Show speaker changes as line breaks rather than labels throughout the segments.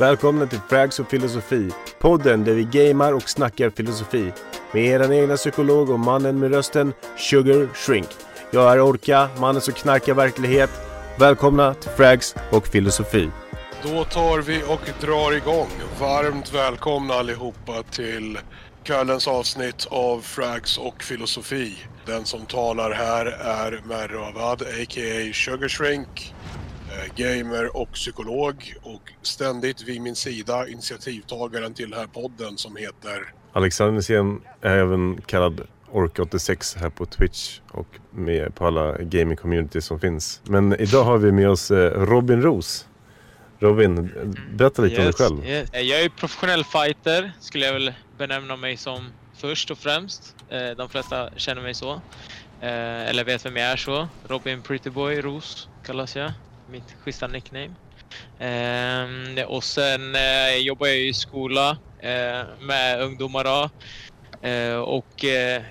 Välkomna till Frags och filosofi. Podden där vi gamar och snackar filosofi. Med er egna psykolog och mannen med rösten Sugar Shrink. Jag är Orka, mannen som knarkar verklighet. Välkomna till Frags och filosofi.
Då tar vi och drar igång. Varmt välkomna allihopa till kvällens avsnitt av Frags och filosofi. Den som talar här är Merravad, a.k.a. Sugar Shrink, gamer och psykolog och ständigt vid min sida initiativtagaren till den här podden som heter
Alexander Nisén är även kallad Ork86 här på Twitch och med på alla gaming community som finns. Men idag har vi med oss eh, Robin Ros. Robin, berätta lite om dig själv.
yes. Eh, Jag är professionell fighter, skulle jag väl benämna mig som först och främst. Eh, De flesta känner mig så. Eller vet vem jag är så. Robin Prettyboy Ros kallas jag. Mitt schyssta nickname. Eh, Och sen eh, jobbar jag i skola eh, med ungdomar då. Eh, Och eh,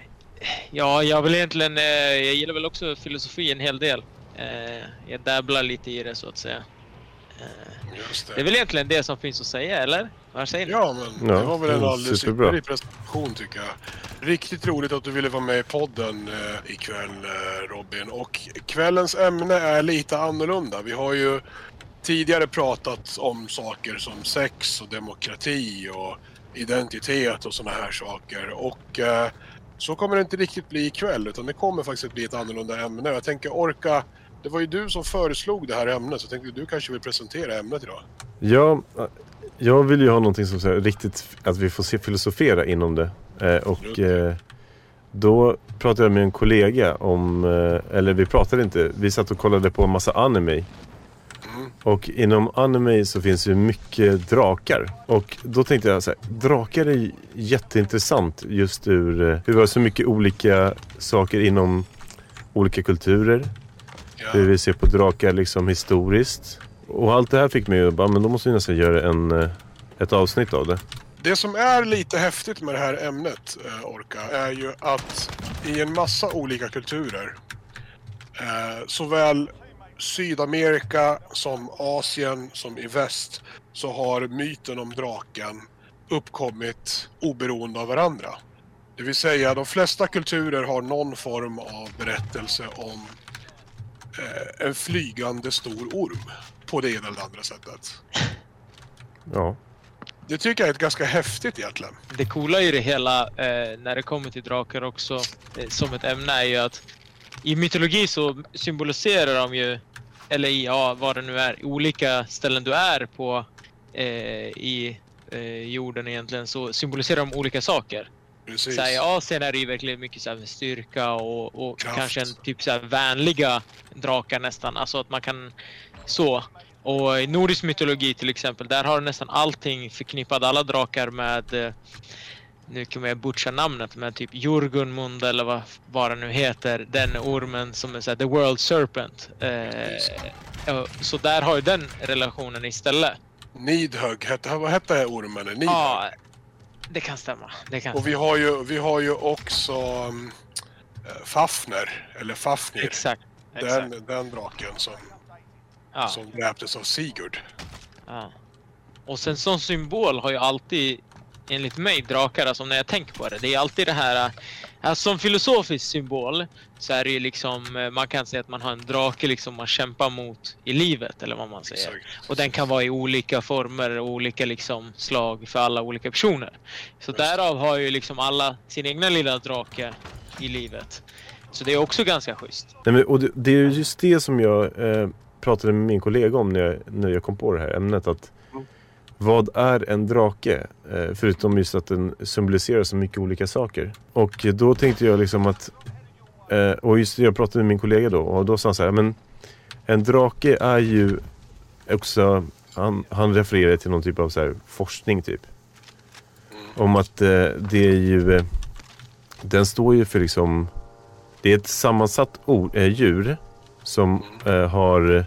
ja, jag vill egentligen, eh, jag gillar väl också filosofi en hel del. Eh, Jag dabblar lite i det så att säga.
Just
det är väl egentligen det som finns att säga, eller? Vad säger ni?
Ja, men
Ja,
det var väl en alldeles ypperlig presentation tycker jag. Riktigt roligt att du ville vara med i podden eh, ikväll eh, Robin. Och kvällens ämne är lite annorlunda. Vi har ju tidigare pratat om saker som sex och demokrati och identitet och sådana här saker. Och eh, så kommer det inte riktigt bli ikväll utan det kommer faktiskt att bli ett annorlunda ämne. Jag tänker orka det var ju du som föreslog det här ämnet så jag tänkte du kanske vill presentera ämnet idag.
Ja, jag vill ju ha någonting som här, riktigt, att vi får se filosofera inom det. Eh, och eh, då pratade jag med en kollega om, eh, eller vi pratade inte, vi satt och kollade på en massa anime.
Mm.
Och inom anime så finns ju mycket drakar. Och då tänkte jag så här, drakar är jätteintressant just ur eh, hur vi har så mycket olika saker inom olika kulturer. Hur vi ser på drakar liksom historiskt. Och allt det här fick mig att bara, men då måste vi nästan göra en, eh, ett avsnitt av det.
Det som är lite häftigt med det här ämnet, eh, Orka, är ju att i en massa olika kulturer, eh, såväl Sydamerika som Asien som i väst, så har myten om draken uppkommit oberoende av varandra. Det vill säga, de flesta kulturer har någon form av berättelse om en flygande stor orm på det ena eller andra sättet.
Ja.
Det tycker jag är ett ganska häftigt egentligen.
Det coola i det hela, eh, när det kommer till drakar också, eh, som ett ämne, är ju att i mytologi så symboliserar de ju, eller i, ja, vad det nu är, olika ställen du är på eh, i eh, jorden egentligen, så symboliserar de olika saker.
Precis.
Så här, I Asien är det ju verkligen mycket så här, styrka och, och kanske en typ så här, vänliga drakar nästan. Alltså att man kan så. Och i nordisk mytologi till exempel, där har nästan allting förknippat alla drakar med eh, nu kommer jag butcha namnet, men typ Jorgunmund eller vad, vad det nu heter. Den ormen som är så här, the world serpent. Eh, så där har ju den relationen istället.
Nidhögg hette, vad hette ormen? Nidhögg.
Ja, det kan stämma. Det kan
Och vi har ju, vi har ju också um, Fafner, eller Fafnir.
Exakt. exakt.
Den, den draken som,
Ja.
som dräptes av Sigurd.
Ja. Och sen som symbol har ju alltid, enligt mig, drakar, alltså när jag tänker på det, det är alltid det här, alltså som filosofisk symbol så är det ju liksom, äh, man kan säga att man har en drake liksom man kämpar mot i livet, eller vad man säger.
Exakt.
Och den kan vara i olika former och olika liksom slag för alla olika personer. Så därav har ju liksom alla sin egna lilla drake i livet. Så det är också ganska schysst.
Nej, men, och det, det är ju just det som jag eh, pratade med min kollega om när jag, när jag kom på det här ämnet. Att. Vad är en drake? Eh, förutom just att den symboliserar så mycket olika saker. Och då tänkte jag liksom att... Eh, och just det, jag pratade med min kollega då och då sa han så här, men en drake är ju också... Han, han refererar till någon typ av så här forskning typ. Om att eh, det är ju... Den står ju för liksom... Det är ett sammansatt ord, djur som har...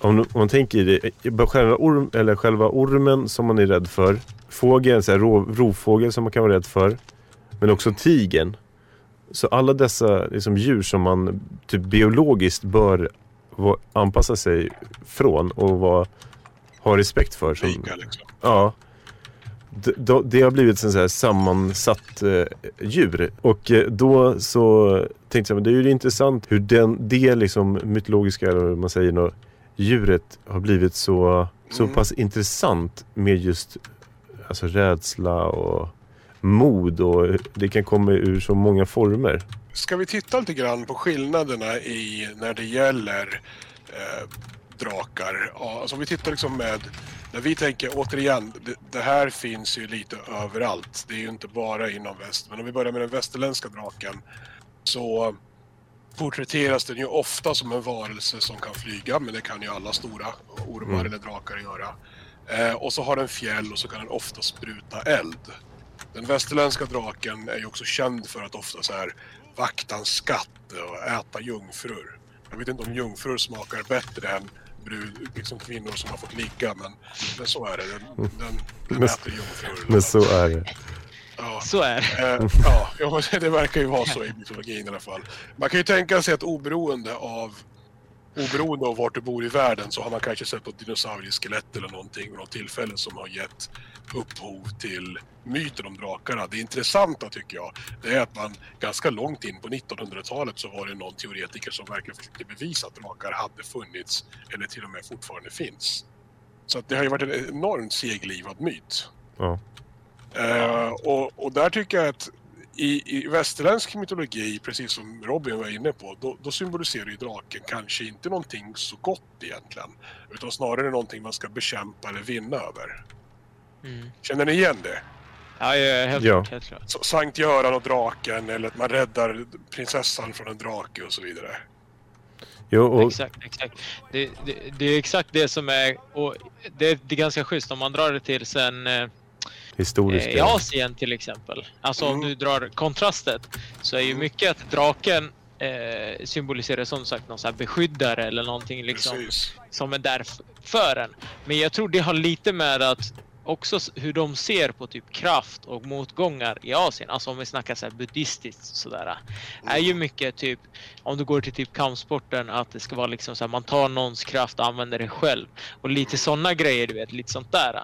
Om, om man tänker i det, själva, orm, eller själva ormen som man är rädd för. Fågeln, så här, rov, rovfågel som man kan vara rädd för. Men också tigen. Så alla dessa liksom, djur som man typ biologiskt bör anpassa sig från och vara, ha respekt för. Som,
Lika liksom.
Ja. Det, det har blivit en så här sammansatt eh, djur. Och eh, då så tänkte jag, men det är ju intressant hur den, det liksom mytologiska, eller vad man säger, djuret har blivit så, så
Mm.
pass intressant med just alltså, rädsla och mod och det kan komma ur så många former.
Ska vi titta lite grann på skillnaderna i när det gäller eh, drakar? Ja, alltså om vi tittar liksom med, när vi tänker återigen, det, det här finns ju lite överallt. Det är ju inte bara inom väst. Men om vi börjar med den västerländska draken så porträtteras den ju ofta som en varelse som kan flyga, men det kan ju alla stora ormar
Mm.
eller drakar göra. Eh, och så har den fjäll och så kan den ofta spruta eld. Den västerländska draken är ju också känd för att ofta så här vakta en skatt och äta jungfrur. Jag vet inte om jungfrur smakar bättre än brud, liksom kvinnor som har fått ligga, men, men så är det. Den, den, den
Men-
äter jungfrur.
Men så är det.
Ja.
Så är det.
Eh, ja, det verkar ju vara så i mytologin i alla fall. Man kan ju tänka sig att oberoende av Oberoende av vart du bor i världen så har man kanske sett något dinosaurieskelett eller någonting vid något tillfälle som har gett upphov till myten om drakarna. Det intressanta tycker jag, det är att man ganska långt in på 1900-talet så var det någon teoretiker som verkligen försökte bevisa att drakar hade funnits eller till och med fortfarande finns. Så att det har ju varit en enormt seglivad myt.
Ja.
Eh, och, och där tycker jag att i, i västerländsk mytologi, precis som Robin var inne på, då, då symboliserar ju draken kanske inte någonting så gott egentligen. Utan snarare någonting man ska bekämpa eller vinna över.
Mm.
Känner ni igen det?
Ja, ja, helt
Ja.
klart. Helt klart.
Så, Sankt Göran och draken eller att man räddar prinsessan från en drake och så vidare.
Jo, och,
Exakt, exakt. Det, det, det är exakt det som är... Och det, det är ganska schysst om man drar det till sen eh,
historiska.
i Asien till exempel. Alltså om
Mm.
du drar kontrastet så är ju
Mm.
mycket att draken eh, symboliserar som sagt någon här beskyddare eller någonting liksom
Precis.
som är där för en. Men jag tror det har lite med att också hur de ser på typ kraft och motgångar i Asien. Alltså om vi snackar så här buddhistiskt sådär. Är ju mycket typ om du går till typ kampsporten att det ska vara liksom så här man tar någons kraft och använder det själv. Och lite sådana grejer du vet, lite sånt där.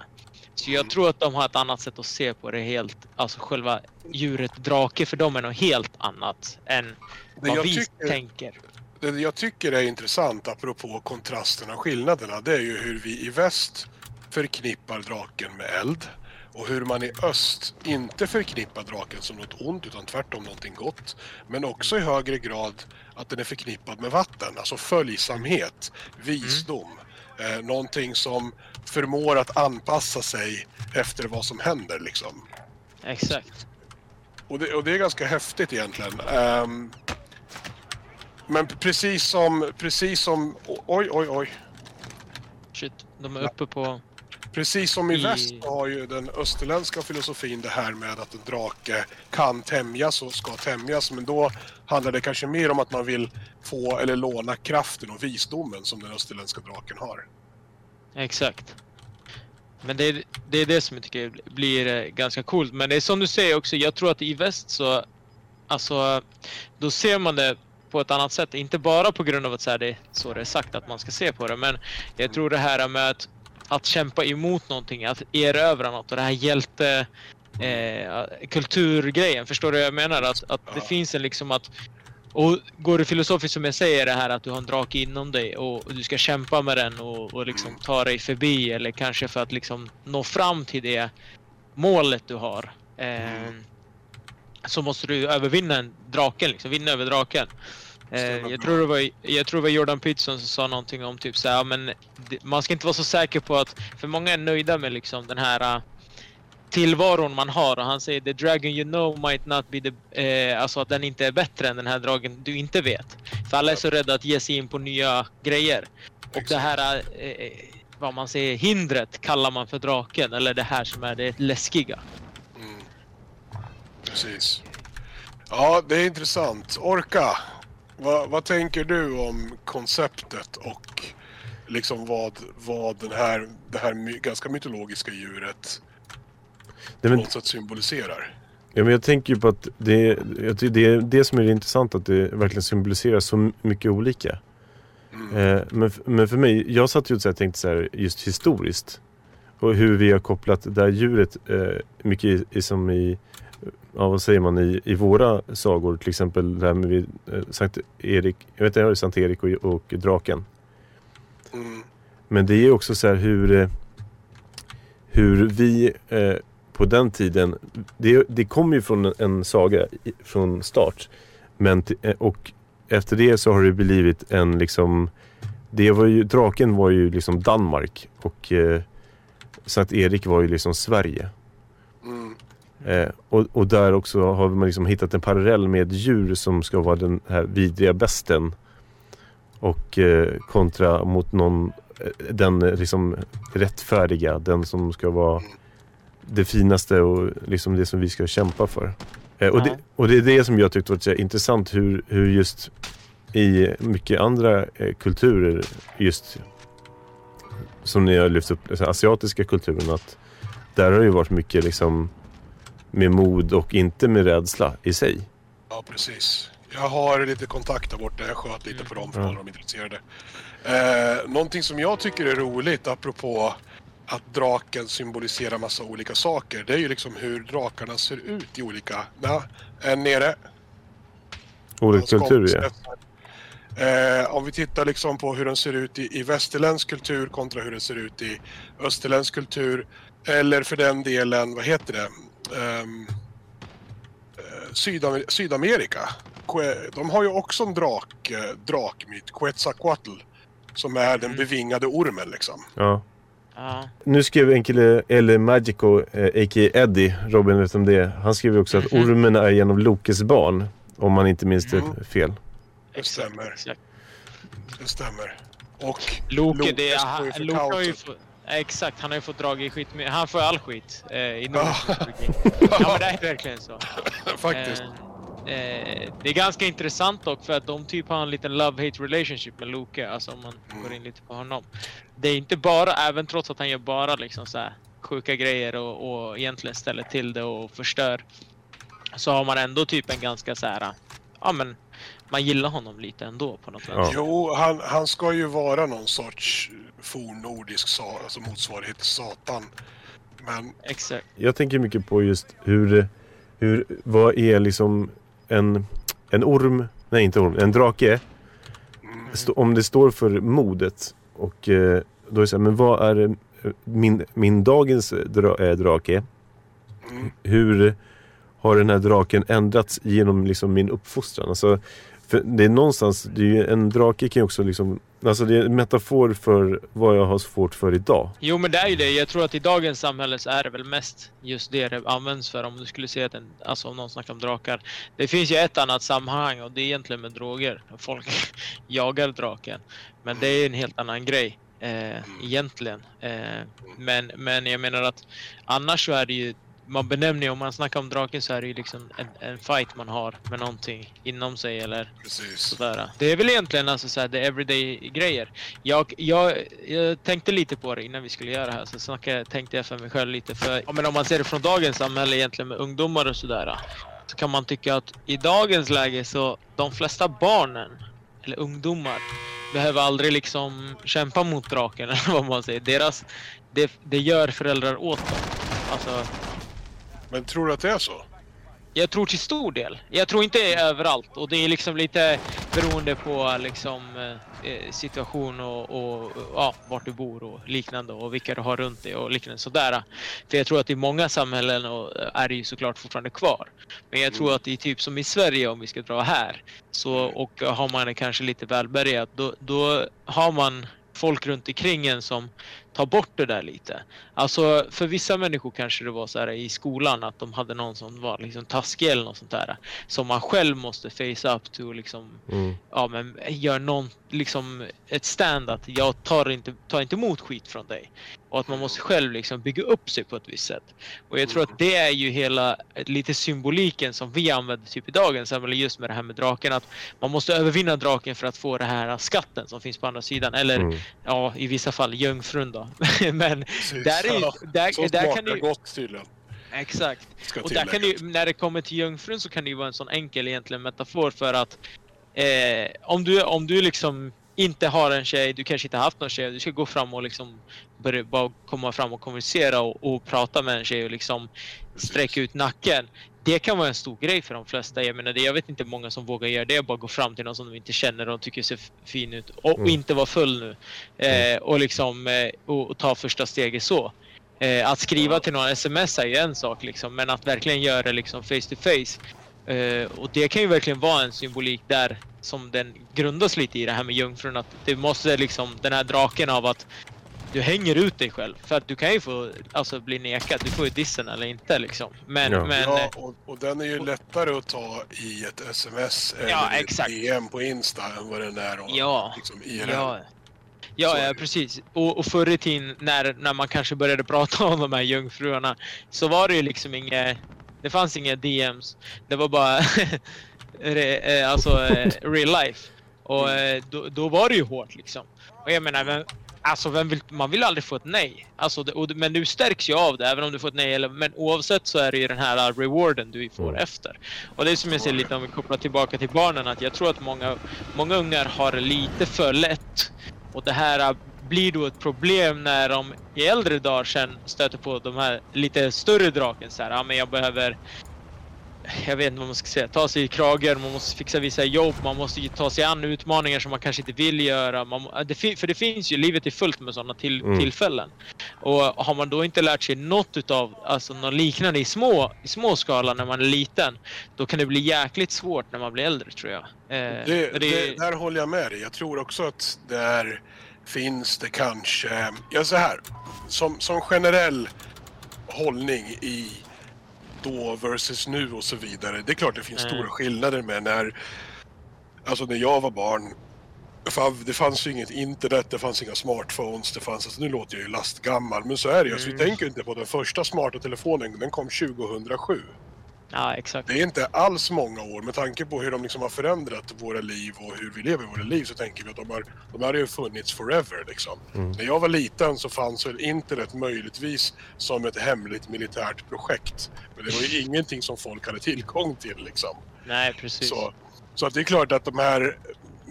Så jag
Mm.
tror att de har ett annat sätt att se på det helt, alltså själva djuret drake för dem är något helt annat än vad vi
tycker,
tänker.
det jag tycker är intressant apropå kontrasterna och skillnaderna det är ju hur vi i väst förknippar draken med eld och hur man i öst inte förknippar draken som något ont utan tvärtom någonting gott. Men också i högre grad att den är förknippad med vatten, alltså följsamhet, visdom. Eh, någonting som förmår att anpassa sig efter vad som händer liksom.
Exakt.
Och det, och det är ganska häftigt egentligen. Ehm, men precis som, precis som, oj oj oj.
Shit, de är uppe på...
Precis som i väst har ju den österländska filosofin det här med att en drake kan tämjas och ska tämjas. Men då handlar det kanske mer om att man vill få eller låna kraften och visdomen som den österländska draken har.
Exakt. Men det är, det är det som jag tycker blir eh, ganska coolt. Men det är som du säger också, jag tror att i väst så... Alltså, då ser man det på ett annat sätt. Inte bara på grund av att så här, det är så det är sagt att man ska se på det. Men jag tror det här med att, att kämpa emot någonting, att erövra något och det här hjälte... Eh, kulturgrejen, förstår du vad jag menar? Att, att det finns en liksom att och går det filosofiskt som jag säger det här att du har en drake inom dig och, och du ska kämpa med den och, och liksom ta dig förbi eller kanske för att liksom nå fram till det målet du har. Eh, så måste du övervinna en draken, liksom, vinna över draken. Eh, jag, tror det var, jag tror det var Jordan Peterson som sa någonting om typ så här, ja, men man ska inte vara så säker på att, för många är nöjda med liksom den här äh, tillvaron man har och han säger the dragon you know might not be the, eh, alltså att den inte är bättre än den här dragen du inte vet. För alla är så rädda att ge sig in på nya grejer. Och det här, äh, eh, vad man säger, hindret kallar man för draken eller det här som är det läskiga.
Mm. Precis. Ja, det är intressant. Orka, vad, vad tänker du om konceptet och liksom vad, vad den här, det här my, ganska mytologiska djuret
Nej,
på
men,
något sätt symboliserar?
ja, men jag tänker ju på att det, tycker det är det som är det intressant att det verkligen symboliserar så mycket olika.
Mm.
Eh, men, men för mig, jag satt ju och tänkte så här, just historiskt. Och hur vi har kopplat det här djuret eh, mycket i, i, som i, ja vad säger man, i, i våra sagor. Till exempel det här med eh, Sankt Erik, jag vet inte, Sankt Erik och, och draken.
Mm.
Men det är också så här hur, eh, hur vi eh, på den tiden, det, det kom ju från en, saga från start. Men eh, och efter det så har det blivit en liksom, det var ju, draken var ju liksom Danmark och eh, Sankt Erik var ju liksom Sverige.
Mm.
Eh, och, och där också har man liksom hittat en parallell med djur som ska vara den här vidriga besten. Och eh, kontra mot någon, eh, den eh, liksom rättfärdiga, den som ska vara det finaste och liksom det som vi ska kämpa för. Eh, och, det, och det är det som jag tyckte var så intressant hur, hur just i mycket andra eh, kulturer, just som ni har lyft upp, alltså, asiatiska kulturen, att där har det ju varit mycket liksom med mod och inte med rädsla i sig.
Ja, precis. Jag har lite kontakt där borta. Jag sköt lite på dem för att de är intresserade. Eh, någonting som jag tycker är roligt, apropå att draken symboliserar massa olika saker, det är ju liksom hur drakarna ser ut i olika... Ja, en nere.
Olika kulturer ja.
Eh, om vi tittar liksom på hur den ser ut i, i västerländsk kultur kontra hur den ser ut i österländsk kultur. Eller för den delen, vad heter det? Eh, Sydamer- Sydamerika. Que- De har ju också en drak, eh, drakmyt, Quetzalcoatl. Som är den
Mm.
bevingade ormen liksom.
ja.
Ja.
Nu skrev en kille, eller Magico, eh, a.k.a. Eddie, Robin vet om det. Han skrev också att
Mhm.
ormen är en av Lokes barn. Om man inte minns det
Mm.
fel.
Det stämmer. Det stämmer. Och
Loke,
Loke
det han, Loke har ju fått, Exakt, han har ju fått drag i skit med, Han får all skit eh, i nordisk mytologi. Ja men det är verkligen så.
faktiskt.
Eh, eh, det är ganska intressant dock för att de typ har en liten love-hate relationship med Loke. Alltså om man går in lite på honom. Det är inte bara, även trots att han gör bara liksom så här sjuka grejer och, och egentligen ställer till det och förstör. Så har man ändå typ en ganska så här, ja men man gillar honom lite ändå på något
Ja.
vänster.
Jo, han, han ska ju vara någon sorts fornnordisk sa, alltså motsvarighet till Satan. Men
Exakt.
Jag tänker mycket på just hur, hur vad är liksom en, en orm, nej inte orm, en drake. Om det står för modet och eh, då är det så här, men vad är eh, min, min dagens dra, eh, drake? hur har den här draken ändrats genom liksom min uppfostran? Alltså, för det är någonstans, det är ju, en drake kan ju också liksom, alltså det är en metafor för vad jag har svårt för idag.
Jo men det är ju det. Jag tror att i dagens samhälle så är det väl mest just det det används för. Om du skulle se att en, alltså om någon snackar om drakar. Det finns ju ett annat sammanhang och det är egentligen med droger. Folk jagar draken. Men det är en helt annan grej. Eh, egentligen. Eh, men, men jag menar att annars så är det ju man benämner ju, om man snackar om draken så är det ju liksom en, en fight man har med någonting inom sig eller
precis.
Sådär. Det är väl egentligen alltså såhär, the everyday grejer. Jag, jag, jag tänkte lite på det innan vi skulle göra det här, så snackade, tänkte jag för mig själv lite. För, ja, men om man ser det från dagens samhälle egentligen med ungdomar och sådär. Så kan man tycka att i dagens läge så de flesta barnen, eller ungdomar, behöver aldrig liksom kämpa mot draken eller vad man säger. Deras, det, det gör föräldrar åt dem. Alltså,
Men tror du att det är så?
jag tror till stor del. Jag tror inte överallt och det är liksom lite beroende på liksom eh, situation och, och ja, vart du bor och liknande och vilka du har runt dig och liknande sådär. För jag tror att i många samhällen och, är det ju såklart fortfarande kvar. Men jag tror att i typ som i Sverige om vi ska dra här så och har man det kanske lite välbärgat då, då har man folk runt omkring en som tar bort det där lite. Alltså för vissa människor kanske det var så här i skolan att de hade någon som var liksom taskig eller något sånt där. Som man själv måste face up to liksom,
Mm.
ja men gör någon, liksom ett stand att jag tar inte, tar inte emot skit från dig. Och att man måste själv liksom bygga upp sig på ett visst sätt. Och jag tror att det är ju hela, lite symboliken som vi använder typ i dagens samhälle just med det här med draken. Att man måste övervinna draken för att få det här skatten som finns på andra sidan. Eller
Mm.
ja, i vissa fall jungfrun då. men
Precis.
där, är,
Ja,
där,
så
där kan
smakar
du...
gott tydligen.
Exakt. Och där kan du, när det kommer till jungfrun så kan det ju vara en sån enkel egentligen metafor för att eh, om, du, om du liksom inte har en tjej, du kanske inte haft någon tjej, du ska gå fram och liksom börja bara komma fram och kommunicera och, och prata med en tjej och liksom sträcka ut nacken. Det kan vara en stor grej för de flesta. Jag menar, jag vet inte många som vågar göra det. Bara gå fram till någon som de inte känner och tycker ser fin ut. Och,
Mm.
inte vara full nu. Eh, och liksom eh, och, och ta första steget så. Eh, att skriva till någon sms är ju en sak liksom. Men att verkligen göra det liksom face to face. Eh, och det kan ju verkligen vara en symbolik där som den grundas lite i det här med jungfrun. Att det måste liksom den här draken av att du hänger ut dig själv. För att du kan ju få alltså, bli nekad. Du får ju dissen eller inte liksom. Men,
Ja.
men
Ja, och, och den är ju lättare att ta i ett sms eller
Ja,
ett. DM på Insta än vad den är att
Ja.
liksom, IRL.
Ja, ja, ja precis. Och, och förr i tiden när, när man kanske började prata om de här jungfruarna så var det ju liksom inget... Det fanns inga DMs. Det var bara re, eh, alltså eh, real life. Och eh, då, då var det ju hårt liksom. Och jag menar, vem, alltså vem vill, man vill aldrig få ett nej. Alltså, det, och, men du stärks ju av det även om du får ett nej. Eller, men oavsett så är det ju den här rewarden du får
Mm.
efter. Och det är som jag
det.
lite om vi kopplar tillbaka till barnen. Att jag tror att många, många ungar har det lite för lätt. Och det här uh, blir då ett problem när de i äldre dagar sen stöter på de här lite större draken. Så här, ja, men jag behöver jag vet inte vad man ska säga, ta sig i kragen, man måste fixa vissa jobb, man måste ju ta sig an utmaningar som man kanske inte vill göra. Man, det, för det finns ju, livet är fullt med sådana till,
Mm.
tillfällen. Och har man då inte lärt sig något utav, alltså något liknande i små, i små skala när man är liten, då kan det bli jäkligt svårt när man blir äldre tror jag. Eh,
Det,
för
det, där håller jag med dig. Jag tror också att där finns det kanske... Ja, så här. Som, som generell hållning i då versus nu och så vidare. Det är klart det finns
Mm.
stora skillnader med när... Alltså när jag var barn. Det fanns ju inget internet, det fanns inga smartphones, det fanns... Alltså nu låter jag ju lastgammal, men så är det ju. Alltså, vi
Mm.
tänker inte på den första smarta telefonen, den kom 2007.
Ja, exakt.
Det är inte alls många år med tanke på hur de liksom har förändrat våra liv och hur vi lever våra liv så tänker vi att de har, de har ju funnits forever liksom.
Mm.
När jag var liten så fanns väl internet möjligtvis som ett hemligt militärt projekt. Men det var ju ingenting som folk hade tillgång till liksom.
Nej, precis.
Så, så att det är klart att de här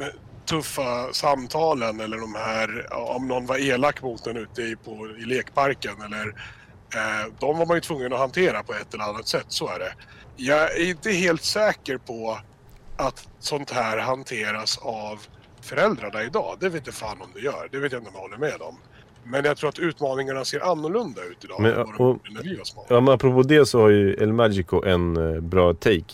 eh, tuffa samtalen eller de här, om någon var elak mot en ute i, på, i lekparken eller de var man ju tvungen att hantera på ett eller annat sätt, så är det. Jag är inte helt säker på att sånt här hanteras av föräldrarna idag. Det vet inte fan om det gör. Det vet jag inte om jag håller med om. Men jag tror att utmaningarna ser annorlunda ut idag
Men,
än vad de
och-
när vi var små.
Ja, men apropå det så har ju El Magico en eh, bra take.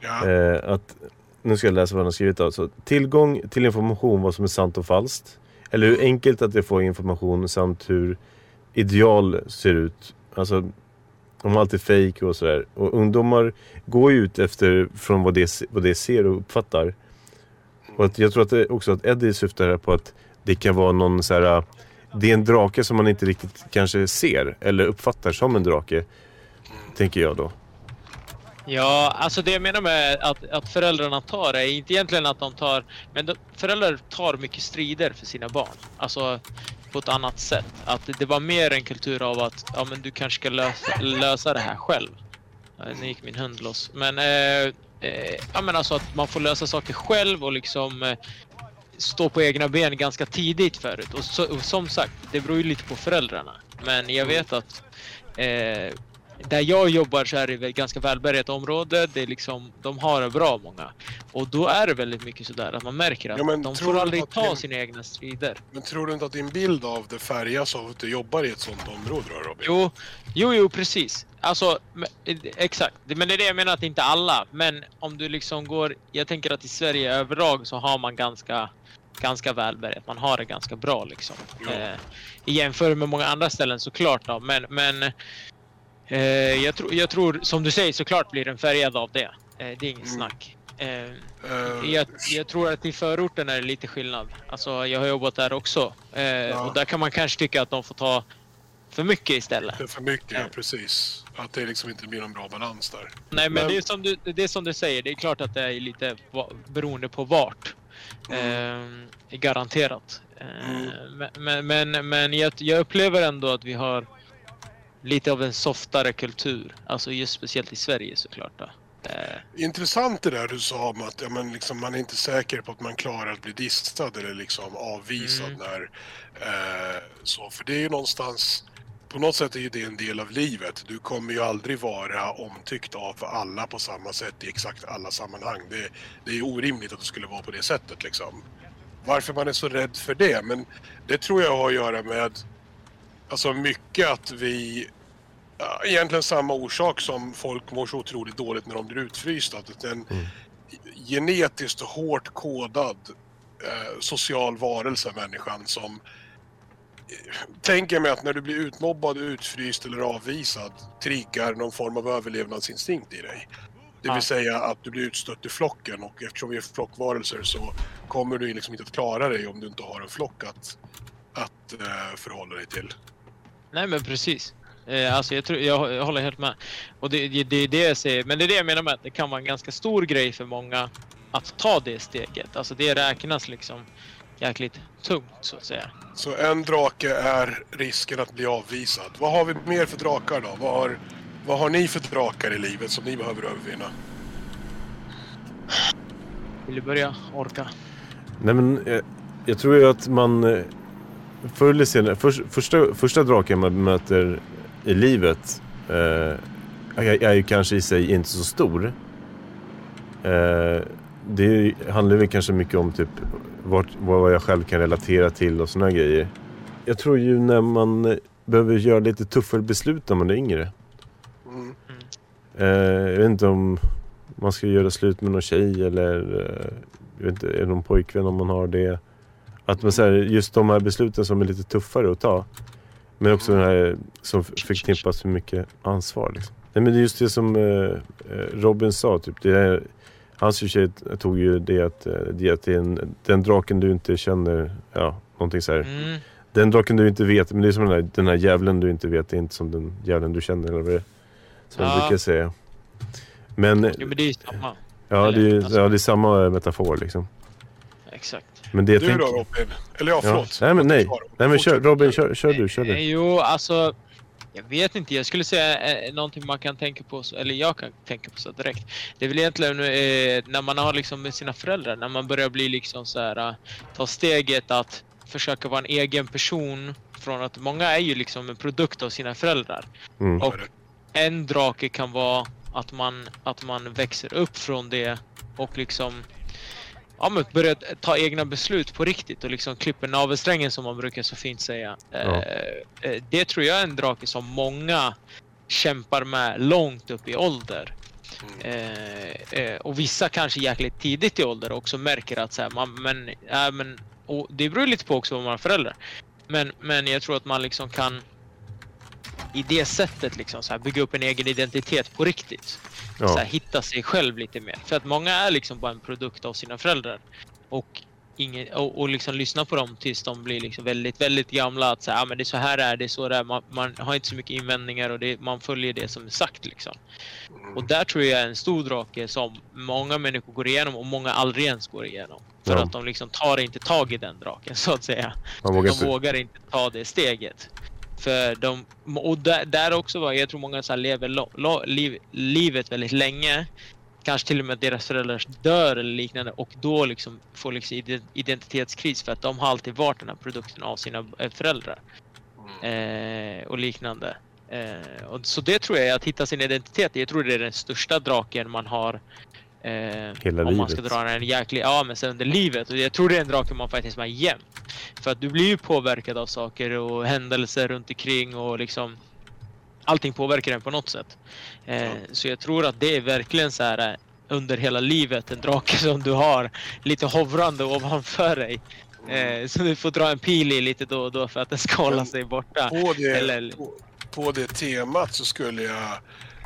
Ja.
Eh, att, nu ska jag läsa vad han har skrivit. Alltså, tillgång till information vad som är sant och falskt. Eller hur enkelt att det får information samt hur ideal ser ut. Alltså, de har alltid fake och sådär. Och ungdomar går ju ut efter från vad det, vad det ser och uppfattar. Och att, jag tror att det, också att Eddie syftar här på att det kan vara någon så här. Det är en drake som man inte riktigt kanske ser eller uppfattar som en drake. Tänker jag då.
Ja, alltså det jag menar med att, att föräldrarna tar är inte egentligen att de tar, men de, föräldrar tar mycket strider för sina barn. Alltså på ett annat sätt. Att det var mer en kultur av att ja, men du kanske ska lösa, lösa det här själv. Ja, Nu gick min hund loss. Men, eh, eh, ja, men alltså att man får lösa saker själv och liksom eh, stå på egna ben ganska tidigt förut. Och, så, och som sagt, det beror ju lite på föräldrarna. Men jag vet att eh, där jag jobbar så är det ett ganska välbärgat område. Det är liksom, de har det bra många. Och då är det väldigt mycket sådär att man märker att
Ja,
de får aldrig ta
det-
sina egna strider.
Men tror du inte att din bild av det färgas av att du jobbar i ett sånt område då Robin?
Jo, jo, jo precis. Alltså, exakt. Men det är det jag menar att inte alla. Men om du liksom går... Jag tänker att i Sverige överlag så har man ganska, ganska välbärgat. Man har det ganska bra liksom. Eh, I jämförelse med många andra ställen såklart då. Men, men jag, tror, jag tror, som du säger, såklart blir den färgad av det. Eh, det är inget
Mm.
snack. Eh,
Eh,
jag, jag tror att i förorten är det lite skillnad. Alltså, jag har jobbat där också. Eh, Och där kan man kanske tycka att de får ta för mycket istället.
Det är för mycket, ja
Ja.
precis. Att det liksom inte blir någon bra balans där.
Nej, men,
Men-
det, är som du, det är som du säger. Det är klart att det är lite beroende på vart.
Mm.
Eh, garanterat. Eh,
Mm.
Men, men, men, men jag, jag upplever ändå att vi har lite av en softare kultur. Alltså just speciellt i Sverige såklart. Då. Eh,
intressant det där du sa om att ja, men liksom, man är inte säker på att man klarar att bli distad eller liksom avvisad
Mm.
när... Eh, så, för det är ju någonstans... På något sätt är ju det en del av livet. Du kommer ju aldrig vara omtyckt av alla på samma sätt i exakt alla sammanhang. Det, det är orimligt att det skulle vara på det sättet liksom. Varför man är så rädd för det? Men det tror jag har att göra med alltså mycket att vi egentligen samma orsak som folk mår så otroligt dåligt när de blir utfrysta. Att en
Mm.
genetiskt hårt kodad eh, social varelse, människan, som eh, tänker mig att när du blir utmobbad, utfryst eller avvisad triggar någon form av överlevnadsinstinkt i dig. Det vill
Ja.
säga att du blir utstött i flocken och eftersom vi är flockvarelser så kommer du liksom inte att klara dig om du inte har en flock att, att eh, förhålla dig till.
Nej men precis. Eh, alltså jag, tror, jag, jag håller helt med. Och det, det, det är det jag säger. Men det är det jag menar med att det kan vara en ganska stor grej för många att ta det steget. Alltså det räknas liksom jäkligt tungt så att säga.
Så en drake är risken att bli avvisad. Vad har vi mer för drakar då? Vad har, vad har ni för drakar i livet som ni behöver övervinna?
Vill du börja? Orka?
Nej men eh, jag tror ju att man eh, förr eller senare, för, första, första draken man möter i livet eh, är, är ju kanske i sig inte så stor. Eh, det handlar väl kanske mycket om typ vart, vad jag själv kan relatera till och sådana grejer. Jag tror ju när man eh, behöver göra lite tuffare beslut när man är yngre.
Mm.
Eh, jag vet inte om man ska göra slut med någon tjej eller eh, jag vet inte, är det någon pojkvän om man har det. Att man säger just de här besluten som är lite tuffare att ta. Men också den här som förknippas med mycket ansvar. Liksom. Nej, men det är just det som eh, eh, Robin sa. Typ, det är, hans tjej tog ju det att, eh, det att det är en, den draken du inte känner, ja, någonting så här.
Mm.
Den draken du inte vet, men det är som den här, den här djävulen du inte vet, det är inte som den djävulen du känner. Eller vad det är. Som
Ja.
man brukar säga. Men
Jo men det är ju samma.
ja, det är,
alltså-
ja, det är samma metafor liksom.
Exakt.
Men det
Du
tänker...
då Robin? Eller ja,
Ja.
förlåt.
Nej men nej. Nej men kör. Robin, kör, kör du, kör du.
Jo, alltså. Jag vet inte, jag skulle säga eh, någonting man kan tänka på, så- eller jag kan tänka på så direkt. Det är väl egentligen eh, när man har liksom med sina föräldrar, när man börjar bli liksom så här, eh, ta steget att försöka vara en egen person. Från att många är ju liksom en produkt av sina föräldrar.
Mm.
Och en drake kan vara att man, att man växer upp från det och liksom ja, men börjar ta egna beslut på riktigt och liksom klipper navelsträngen som man brukar så fint säga.
Ja.
Eh, eh, det tror jag är en drake som många kämpar med långt upp i ålder.
Mm.
Eh, och vissa kanske jäkligt tidigt i ålder också märker att så här, man, men, äh, men, och det beror lite på också vad man har föräldrar. Men, men jag tror att man liksom kan i det sättet liksom så här, bygga upp en egen identitet på riktigt. Så här,
Ja.
hitta sig själv lite mer. För att många är liksom bara en produkt av sina föräldrar. Och, ingen, och, och liksom lyssna på dem tills de blir liksom väldigt, väldigt gamla. Att säga, ah, men det är så här är, det är så det är. Man, man har inte så mycket invändningar och det, man följer det som är sagt liksom. Och där tror jag är en stor drake som många människor går igenom och många aldrig ens går igenom. För
Ja.
att de liksom tar inte tag i den draken så att säga.
Man vågar
De
inte.
vågar inte ta det steget. För de, och där, där också var, jag tror många så lever lo, lo, liv, livet väldigt länge. Kanske till och med deras föräldrar dör eller liknande och då liksom får liksom ide- identitetskris för att de har alltid varit den här produkten av sina eh, föräldrar.
Mm.
Eh, och liknande. Eh, och, så det tror jag är att hitta sin identitet. Jag tror det är den största draken man har. Eh,
Hela
om man ska
livet.
dra en jäklig, ja men sen under livet. Och jag tror det är en drake man faktiskt har jämt. För att du blir ju påverkad av saker och händelser runt omkring och liksom allting påverkar en på något sätt. Eh,
Ja.
Så jag tror att det är verkligen så här eh, under hela livet en drake som du har lite hovrande ovanför dig. Eh, så du får dra en pil i lite då och då för att den ska hålla sig borta.
På det,
Eller-
på, på det temat så skulle jag,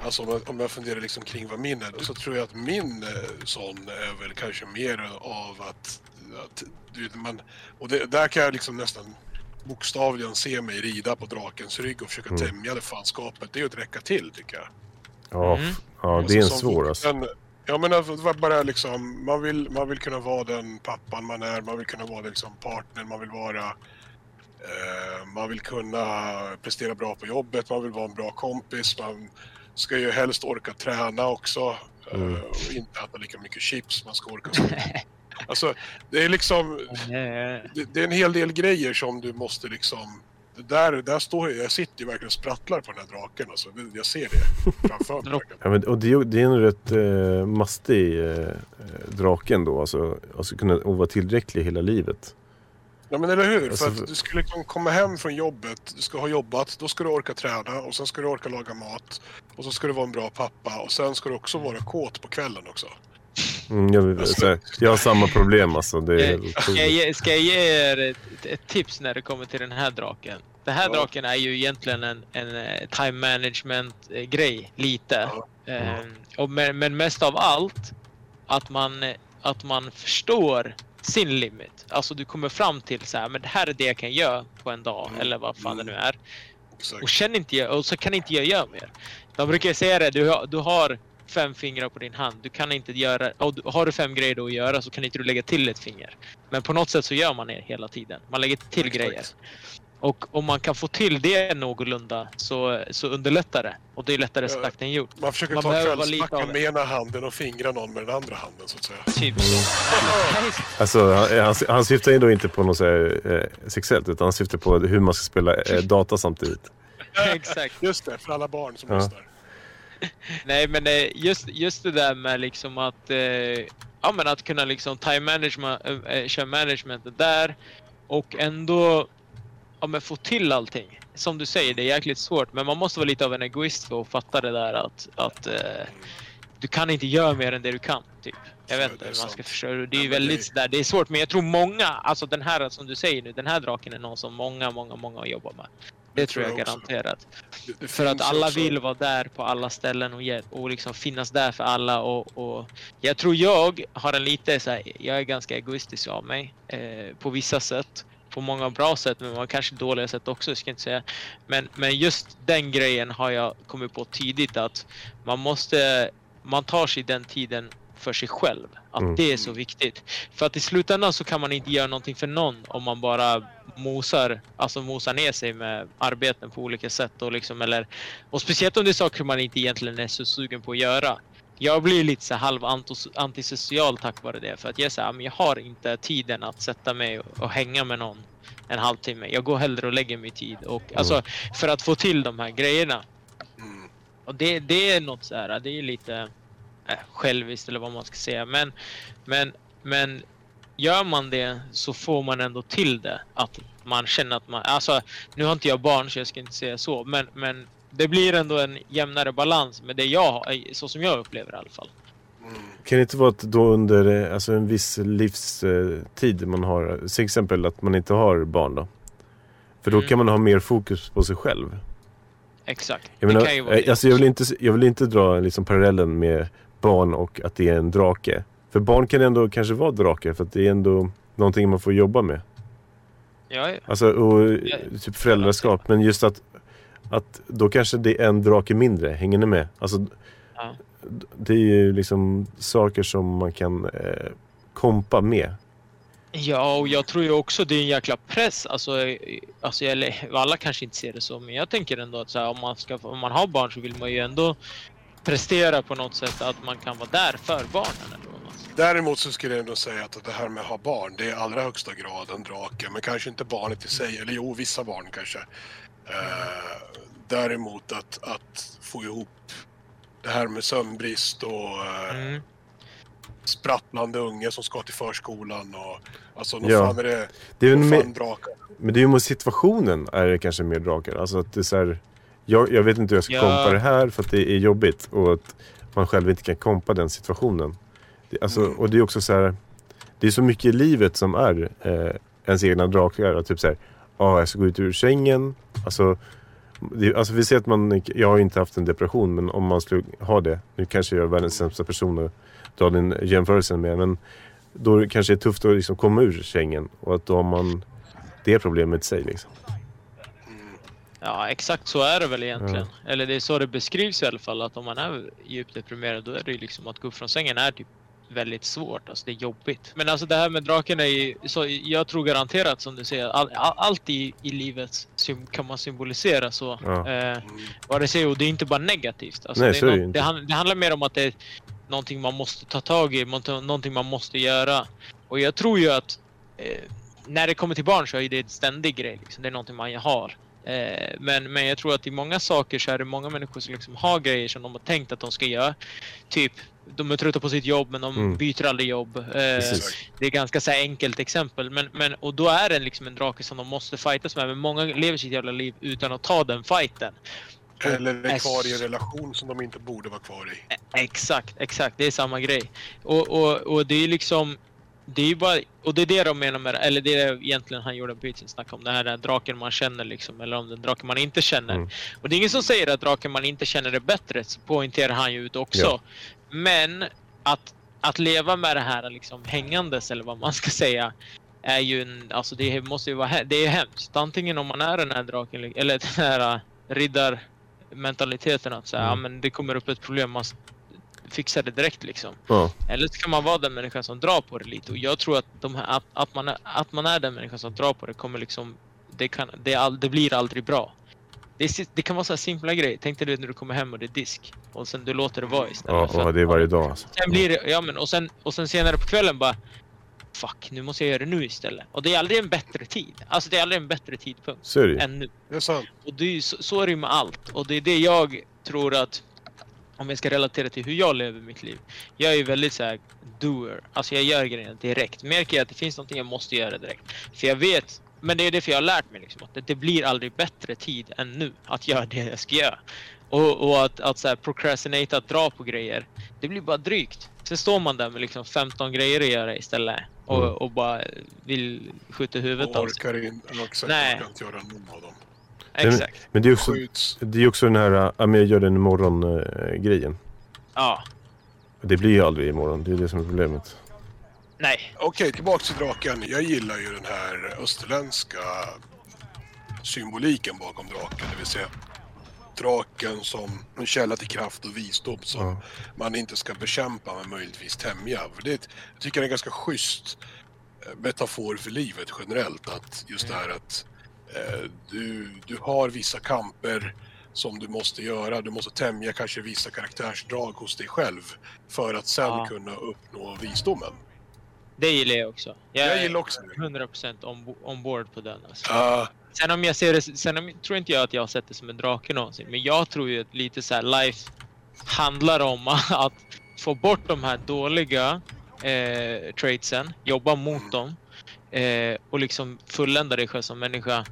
alltså om jag, om jag funderar liksom kring vad min är, så tror jag att min eh, sån är väl kanske mer av att, att du vet, man, och det, där kan jag liksom nästan bokstavligen se mig rida på drakens rygg och försöka
Mm.
tämja det fanskapet. Det är ju att räcka till tycker jag.
Ja,
Mm.
ja det är en
Alltså,
svår alltså.
Ja men alltså, det var bara liksom, man vill, man vill kunna vara den pappan man är, man vill kunna vara liksom partner, man vill vara eh, Man vill kunna prestera bra på jobbet, man vill vara en bra kompis, man ska ju helst orka träna också.
Mm.
och inte äta lika mycket chips. Man ska orka så. Alltså, det är liksom...
Eh,
Det, det är en hel del grejer som du måste liksom... Där, där står jag, jag sitter ju verkligen och sprattlar på den här draken. Alltså. Det- Jag ser det framför mig.
Ja, men, och det, det är en rätt eh, mastig eh, eh, drake ändå. Alltså, alltså kunna och vara tillräcklig hela livet.
Ja men eller hur?
Alltså,
för att du ska liksom komma hem från jobbet, du ska ha jobbat, då ska du orka träna och sen ska du orka laga mat. Och så ska du vara en bra pappa och sen ska du också vara kåt på kvällen också.
Mm, jag,
Alltså-
jag har samma problem alltså. Det är
Ska jag, ge, ska jag ge er ett, ett tips när det kommer till den här draken? Den här
Ja.
draken är ju egentligen en, en eh, time management eh, grej, lite.
Ja.
Eh, och men, men mest av allt att man, att man förstår sin limit. Alltså du kommer fram till så här, men det här är det jag kan göra på en dag,
Mm.
eller vad fan det nu är.
Exakt.
Och känn inte jag, och så kan inte jag göra mer. De brukar säga det, du, har- du har fem fingrar på din hand. Du kan inte göra, och har du fem grejer då att göra så kan inte du lägga till ett finger. Men på något sätt så gör man det hela tiden. Man lägger till
Exakt.
grejer. Och om man kan få till det någorlunda så, så underlättar det. Och det är lättare sagt än gjort.
Man försöker
Man
ta kvällsmackan med ena handen och fingra någon med den andra handen så att säga.
Typ så.
Alltså, han, han, han syftar ju då inte på något så här, eh, sexuellt utan han syftar på hur man ska spela eh, data samtidigt.
Exakt.
Just det, för alla barn som
Ja.
lyssnar.
Nej men eh, just, just det där med liksom att, eh, ja, men att kunna liksom time management, äh, köra managementet där och ändå ja, men få till allting. Som du säger, det är jäkligt svårt men man måste vara lite av en egoist för att fatta det där att, att eh, du kan inte göra mer än det du kan. Typ. Jag vet inte hur man ska försöka. Det är
Ja,
väldigt
det-
sådär, det är svårt men jag tror många, alltså den här som du säger nu, den här draken är någon som många, många, många jobbar med. Det,
Det
tror jag,
jag
garanterat.
Det, det
För att alla
också-
vill vara där på alla ställen och, och liksom finnas där för alla. Och, och jag tror jag har en lite så här, jag är ganska egoistisk av mig eh, på vissa sätt. På många bra sätt men man kanske dåliga sätt också ska jag inte säga. Men, men just den grejen har jag kommit på tidigt att man måste, man tar sig den tiden för sig själv. Att
Mm.
det är så viktigt. För att i slutändan så kan man inte göra någonting för någon om man bara mosar, alltså mosar ner sig med arbeten på olika sätt och liksom eller och speciellt om det är saker man inte egentligen är så sugen på att göra. Jag blir lite så här halv antisocial tack vare det för att jag säger men jag har inte tiden att sätta mig och, och hänga med någon en halvtimme. Jag går hellre och lägger mig tid och alltså för att få till de här grejerna.
Mm.
Och det, det är något så här, det är lite äh, själviskt eller vad man ska säga. Men, men, men gör man det så får man ändå till det. Att man känner att man, alltså nu har inte jag barn så jag ska inte säga så. Men, men det blir ändå en jämnare balans med det jag har, så som jag upplever i alla fall.
Mm.
Kan det inte vara att då under eh, alltså en viss livstid man har, till exempel att man inte har barn då? För då
Mm.
kan man ha mer fokus på sig själv.
Exakt.
Jag,
det
menar,
kan ju vara
eh,
det
alltså jag, vill inte, jag vill inte dra liksom parallellen med barn och att det är en drake. För barn kan ändå kanske vara drake för att det är ändå någonting man får jobba med.
Ja, ja.
Alltså och,
Ja.
typ föräldraskap. Men just att, att då kanske det är en drake mindre. Hänger ni med? Alltså,
Ja.
det är ju liksom saker som man kan eh, kompa med.
Ja, och jag tror ju också det är en jäkla press. Alltså, eh, alltså eller, alla kanske inte ser det så, men jag tänker ändå att så här, om, man ska, om man har barn så vill man ju ändå prestera på något sätt att man kan vara där för barnen. Eller vad man.
Däremot så skulle jag ändå säga att det här med att ha barn, det är i allra högsta grad en drake. Men kanske inte barnet i sig, eller jo, vissa barn kanske. Eh, däremot att, att få ihop det här med sömnbrist och eh,
Mm.
sprattlande unge som ska till förskolan och alltså nog
Ja.
fan är det,
Det är med,
fan drakar.
men det är ju mot situationen är det kanske mer drakar. Alltså att det är så här, jag, jag vet inte hur jag ska
Ja.
kompa det här för att det är jobbigt. Och att man själv inte kan kompa den situationen. Det, alltså,
Mm.
Och det är också så här, det är så mycket i livet som är eh, ens egna drakar. Typ så här, ah, jag ska gå ut ur sängen. Alltså, det, alltså vi säger att man, jag har inte haft en depression men om man skulle ha det. Nu kanske jag är världens sämsta person att dra den jämförelsen med. Men då är det kanske är tufft att liksom komma ur sängen. Och att då har man det problemet i sig. Liksom.
Mm.
Ja, exakt så är det väl egentligen. Eller det är så det beskrivs i alla fall, att om man är djupt deprimerad då är det ju liksom att gå upp från sängen är typ väldigt svårt. Alltså det är jobbigt. Men alltså det här med draken är ju, så jag tror garanterat som du säger, all, all, allt i, i livet kan man symbolisera så.
Ja.
Eh, vad det säger, och det är inte bara negativt. Alltså
Nej,
det,
så
är
är det
något- det, hand, det handlar mer om att det, någonting man måste ta tag i, någonting man måste göra. Och jag tror ju att eh, när det kommer till barn så är det en ständig grej. Liksom. Det är någonting man har. Eh, men, men jag tror att i många saker så är det många människor som liksom har grejer som de har tänkt att de ska göra. Typ, de är trötta på sitt jobb men de
Mm.
byter aldrig jobb. Eh, det är ganska så här enkelt exempel. Men, men, och då är det liksom en drake som de måste fightas med. Men många lever sitt jävla liv utan att ta den fighten.
Eller är kvar i en relation som de inte borde vara kvar i.
Exakt, exakt. Det är samma grej. Och, och, och det är liksom... Det är bara, och det är det de menar med eller det är det egentligen han Jordan Peterson snackade om, det här är draken man känner liksom, eller om den draken man inte känner.
Mm.
Och det är ingen som säger att draken man inte känner är bättre, så poängterar han ju ut också. Men att, att leva med det här liksom hängandes, eller vad man ska säga, är ju en, alltså det måste ju vara, det är hemskt. Antingen om man är den här draken, eller den här riddarmentaliteten att säga,
Mm.
ja men det kommer upp ett problem, man fixar det direkt liksom.
Ja.
Eller så kan man vara den människan som drar på det lite. Och jag tror att, de här, att, att, man, är, att man är den människan som drar på det kommer liksom, det, kan, det, all, det blir aldrig bra. Det, det kan vara så här simpla grejer. Tänk dig det när du kommer hem och det är disk. Och sen du låter det vara istället.
Ja, det är varje dag alltså.
Sen blir det, ja men och sen, och sen senare på kvällen bara Fuck, nu måste jag göra det nu istället. Och det är aldrig en bättre tid. Alltså det är aldrig en bättre tidpunkt
Så är det
än nu.
Det är sant.
Och det är, så, så är det ju med allt. Och det är det jag tror att, om jag ska relatera till hur jag lever mitt liv. Jag är ju väldigt så här doer. Alltså jag gör grejerna direkt. Märker jag att det finns någonting jag måste göra direkt. För jag vet, men det är det för jag har lärt mig liksom, att det, det blir aldrig bättre tid än nu att göra det jag ska göra. Och, och att, att så här procrastinata, att dra på grejer, det blir bara drygt. Sen står man där med liksom 15 grejer att göra istället. Och,
Mm.
och bara vill skjuta huvudet
Och
av sig.
orkar in, eller exakt,
Nej.
orkar inte göra någon av dem.
Exakt.
Men det är också, det är också den här, äh, ja men jag gör den imorgon äh, grejen.
Ja.
Det blir ju aldrig imorgon, det är det som är problemet.
Nej.
Okej, tillbaks till draken. Jag gillar ju den här österländska symboliken bakom draken. Det vill säga draken som en källa till kraft och visdom som
Ja.
man inte ska bekämpa men möjligtvis tämja. För det, ett- jag tycker det är en ganska schysst eh, metafor för livet generellt. Att just det här att eh, du, du har vissa kamper som du måste göra. Du måste tämja kanske vissa karaktärsdrag hos dig själv för att sen
Ja.
kunna uppnå visdomen.
Det gillar jag också. Jag,
Jag gillar också det.
100% on, ombord på den. Alltså.
Ja,
Sen om jag ser det, sen om, tror inte jag att jag har sett det som en drake någonsin. Men jag tror ju att lite så här life handlar om att få bort de här dåliga eh, traitsen, jobba mot dem eh, och liksom fullända dig själv som människa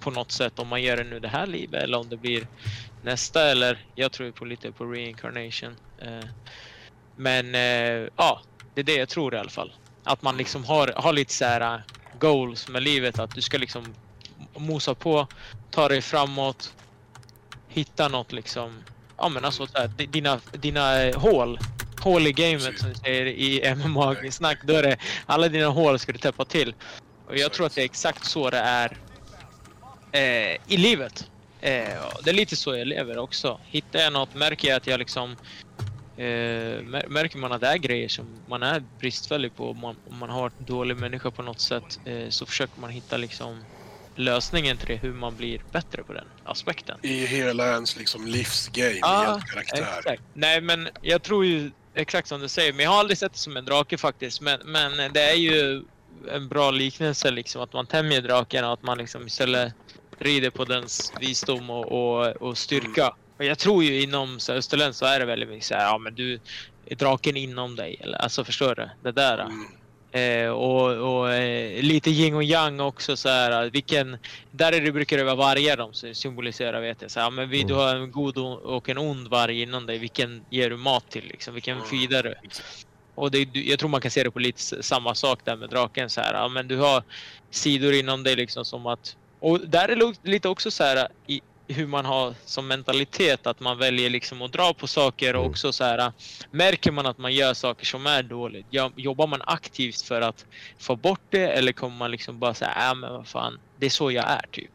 på något sätt. Om man gör det nu det här livet eller om det blir nästa eller jag tror på lite på reincarnation. Eh, men eh, ja, det är det jag tror i alla fall. Att man liksom har, har lite så här äh, goals med livet. Att du ska liksom mosa på, ta dig framåt, hitta något liksom. Ja men alltså så här, di- dina, dina eh, hål. Hål i gamet som vi säger i MMA-snack. Då är det alla dina hål ska du täppa till. Och jag tror att det är exakt så det är eh, i livet. Eh, det är lite så jag lever också. Hittar jag något, märker jag att jag liksom Eh, mär- märker man att det är grejer som man är bristfällig på, om man, om man har en dålig människa på något sätt, eh, så försöker man hitta liksom lösningen till det, hur man blir bättre på den aspekten.
I hela ens liksom livsgame,
Ja,
i karaktär.
Exakt. Nej, men jag tror ju exakt som du säger, men jag har aldrig sett det som en drake faktiskt. Men, men det är ju en bra liknelse liksom, att man tämjer draken och att man liksom istället rider på dens visdom och, och, och styrka. Och jag tror ju inom så här, så är det väldigt mycket så här, ja men du är draken inom dig, eller alltså förstår du? Det där.
Mm.
Eh, och och eh, lite yin och yang också så här. Vilken, där är det, brukar det vara vargar de symboliserar vet jag. Så här, men vi, du
Mm.
har en god och en ond varg inom dig. Vilken ger du mat till liksom? Vilken
Mm.
feedar du? Och det, du- jag tror man kan se det på lite samma sak där med draken. Så här, ja, men du har sidor inom dig liksom som att... Och där är det lite också så här i hur man har som mentalitet att man väljer liksom att dra på saker och
Mm.
också så här märker man att man gör saker som är dåligt. Ja, jobbar man aktivt för att få bort det eller kommer man liksom bara säga, äh, men vad fan, det är så jag är typ.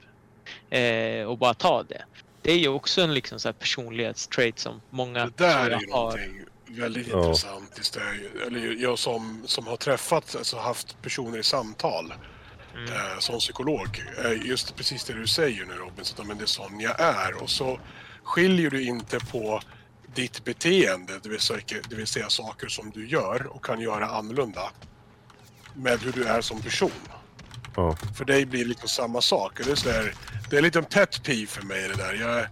Eh, och bara ta det. Det är ju också en liksom så här personlighetstrait som många
Det där är ju
har.
någonting väldigt
Ja.
intressant. Just det, eller jag som, som har träffat, alltså haft personer i samtal
Mm.
eh, som psykolog. Eh, just precis det du säger nu Robin, så att, men det är sån jag är. Och så skiljer du inte på ditt beteende, det vill, säga, det vill säga saker som du gör och kan göra annorlunda med hur du är som person.
Ja.
För dig blir det liksom samma sak. Det är, så där, det är en liten pet peeve för mig det där. Jag,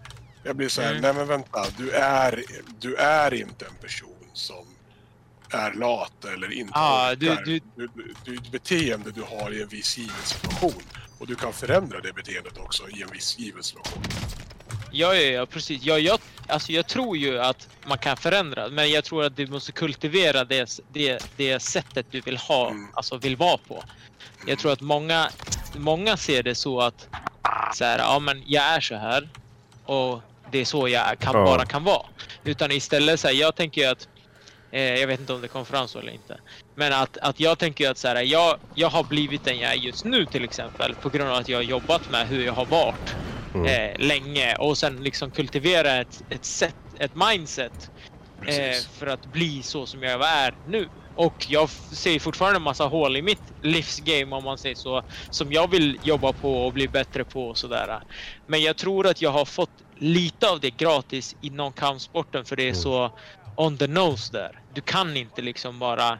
jag blir så här,
Mm.
nej men vänta, du är, du är inte en person som är lat eller inte
Ah, du- du-
Du, du, beteende du har i en viss given situation. Och du kan förändra det beteendet också i en viss given situation.
Ja, ja, ja precis. Ja, jag, alltså, jag tror ju att man kan förändra, men jag tror att du måste kultivera det, det, det sättet du vill ha,
Mm.
alltså vill vara på. Jag tror att många, många ser det så att så här, ja, men jag är så här och det är så jag kan,
Ja.
bara kan vara. Utan istället så här, jag tänker ju att eh, jag vet inte om det kom fram så eller inte. Men att, att jag tänker att så här, jag, jag har blivit den jag är just nu till exempel på grund av att jag har jobbat med hur jag har varit
Mm.
eh, länge och sen liksom kultivera ett, ett sätt, ett mindset eh, för att bli så som jag är nu. Och jag ser fortfarande en massa hål i mitt livsgame om man säger så, som jag vill jobba på och bli bättre på och sådär. Men jag tror att jag har fått lite av det gratis inom kampsporten för det är
Mm.
så on the nose där. Du kan inte liksom bara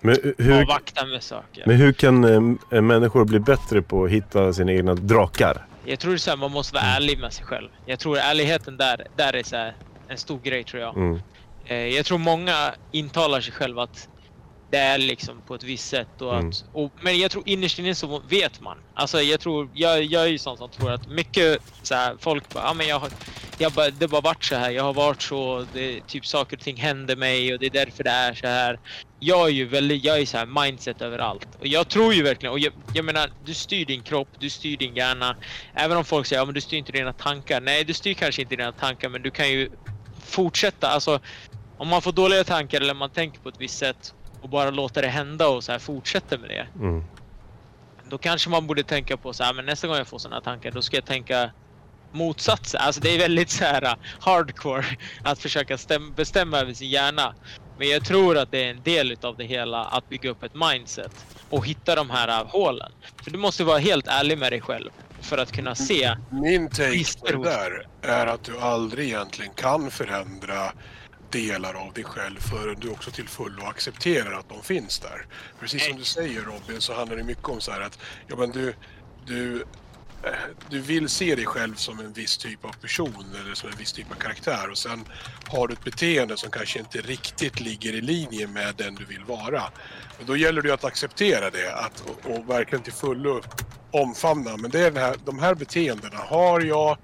Men, hur,
avvakta med saker.
men hur kan eh, människor bli bättre på att hitta sina egna drakar?
Jag tror så här, man måste vara ärlig med sig själv. Jag tror ärligheten där, där är så här, en stor grej tror jag.
Mm.
Eh, jag tror många intalar sig själva att det är liksom på ett visst sätt. Och
Mm.
att, och, men jag tror innerst inne så vet man. Alltså jag tror, jag, jag är ju sån som tror att mycket så här, folk bara, ah, men jag har, jag bara, det bara varit så här, jag har varit så, det, typ saker och ting händer mig och det är därför det är så här. Jag är ju väldigt, jag är så här mindset överallt. Och jag tror ju verkligen, och jag, jag menar, du styr din kropp, du styr din hjärna. Även om folk säger, ja men du styr inte dina tankar. Nej, du styr kanske inte dina tankar, men du kan ju fortsätta, alltså om man får dåliga tankar eller man tänker på ett visst sätt och bara låter det hända och så här fortsätter med det.
Mm.
Då kanske man borde tänka på så här, men nästa gång jag får sådana tankar då ska jag tänka motsatsen. Alltså det är väldigt så här uh, hardcore att försöka stäm- bestämma över sin hjärna. Men jag tror att det är en del utav det hela att bygga upp ett mindset och hitta de här uh, hålen. För du måste vara helt ärlig med dig själv för att kunna se.
Min take på det där är att du aldrig egentligen kan förändra delar av dig själv förrän du också till fullo accepterar att de finns där. Precis som du säger Robin så handlar det mycket om så här att ja, men du, du, eh, du vill se dig själv som en viss typ av person eller som en viss typ av karaktär och sen har du ett beteende som kanske inte riktigt ligger i linje med den du vill vara. Och då gäller det att acceptera det att, och, och verkligen till fullo omfamna. Men det är den här, de här beteendena har jag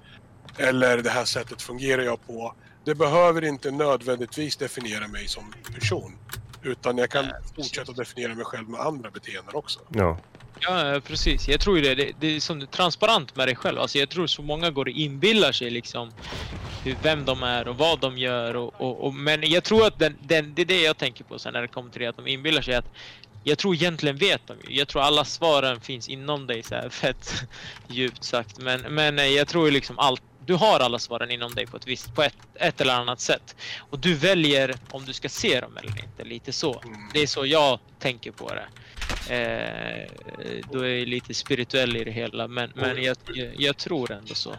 eller det här sättet fungerar jag på. Det behöver inte nödvändigtvis definiera mig som person. Utan jag kan fortsätta definiera mig själv med andra beteenden också.
Ja.
Ja, precis. Jag tror ju det. Det, det är som transparent med dig själv. Alltså jag tror så många går och inbillar sig liksom hur, vem de är och vad de gör. Och, och, och, men jag tror att den, den, det är det jag tänker på sen när det kommer till det att de inbillar sig att jag tror egentligen vet de ju. Jag tror alla svaren finns inom dig så här fett djupt sagt. Men, men eh, jag tror ju liksom allt. Du har alla svaren inom dig på ett visst, på ett, ett eller annat sätt. Och du väljer om du ska se dem eller inte. Lite så.
Mm.
Det är så jag tänker på det. Eh, då är jag lite spirituell i det hela, men, men jag, jag, jag tror ändå så.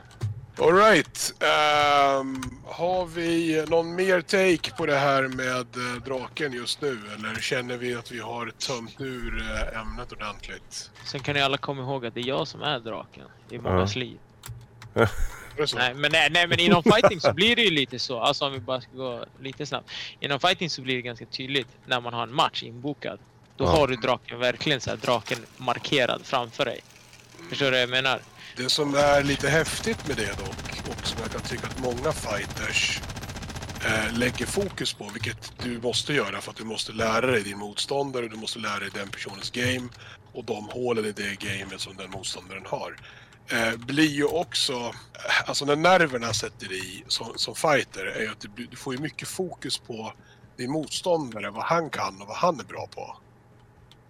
Alright. Um, har vi någon mer take på det här med eh, draken just nu? Eller känner vi att vi har tömt ur eh, ämnet ordentligt?
Sen kan ni alla komma ihåg att det är jag som är draken i mångas liv. Nej men, nej, nej, men inom fighting så blir det ju lite så. Alltså om vi bara ska gå lite snabbt. Inom fighting så blir det ganska tydligt när man har en match inbokad. Då
Ja.
har du draken verkligen så här, draken markerad framför dig. Förstår du vad jag menar?
Det som är lite häftigt med det dock, och som jag kan tycka att många fighters eh, lägger fokus på, vilket du måste göra för att du måste lära dig din motståndare, du måste lära dig den personens game och de hålen i det gamet som den motståndaren har. Eh, blir ju också, alltså när nerverna sätter i som, som fighter, är ju att du, du får ju mycket fokus på din motståndare, vad han kan och vad han är bra på.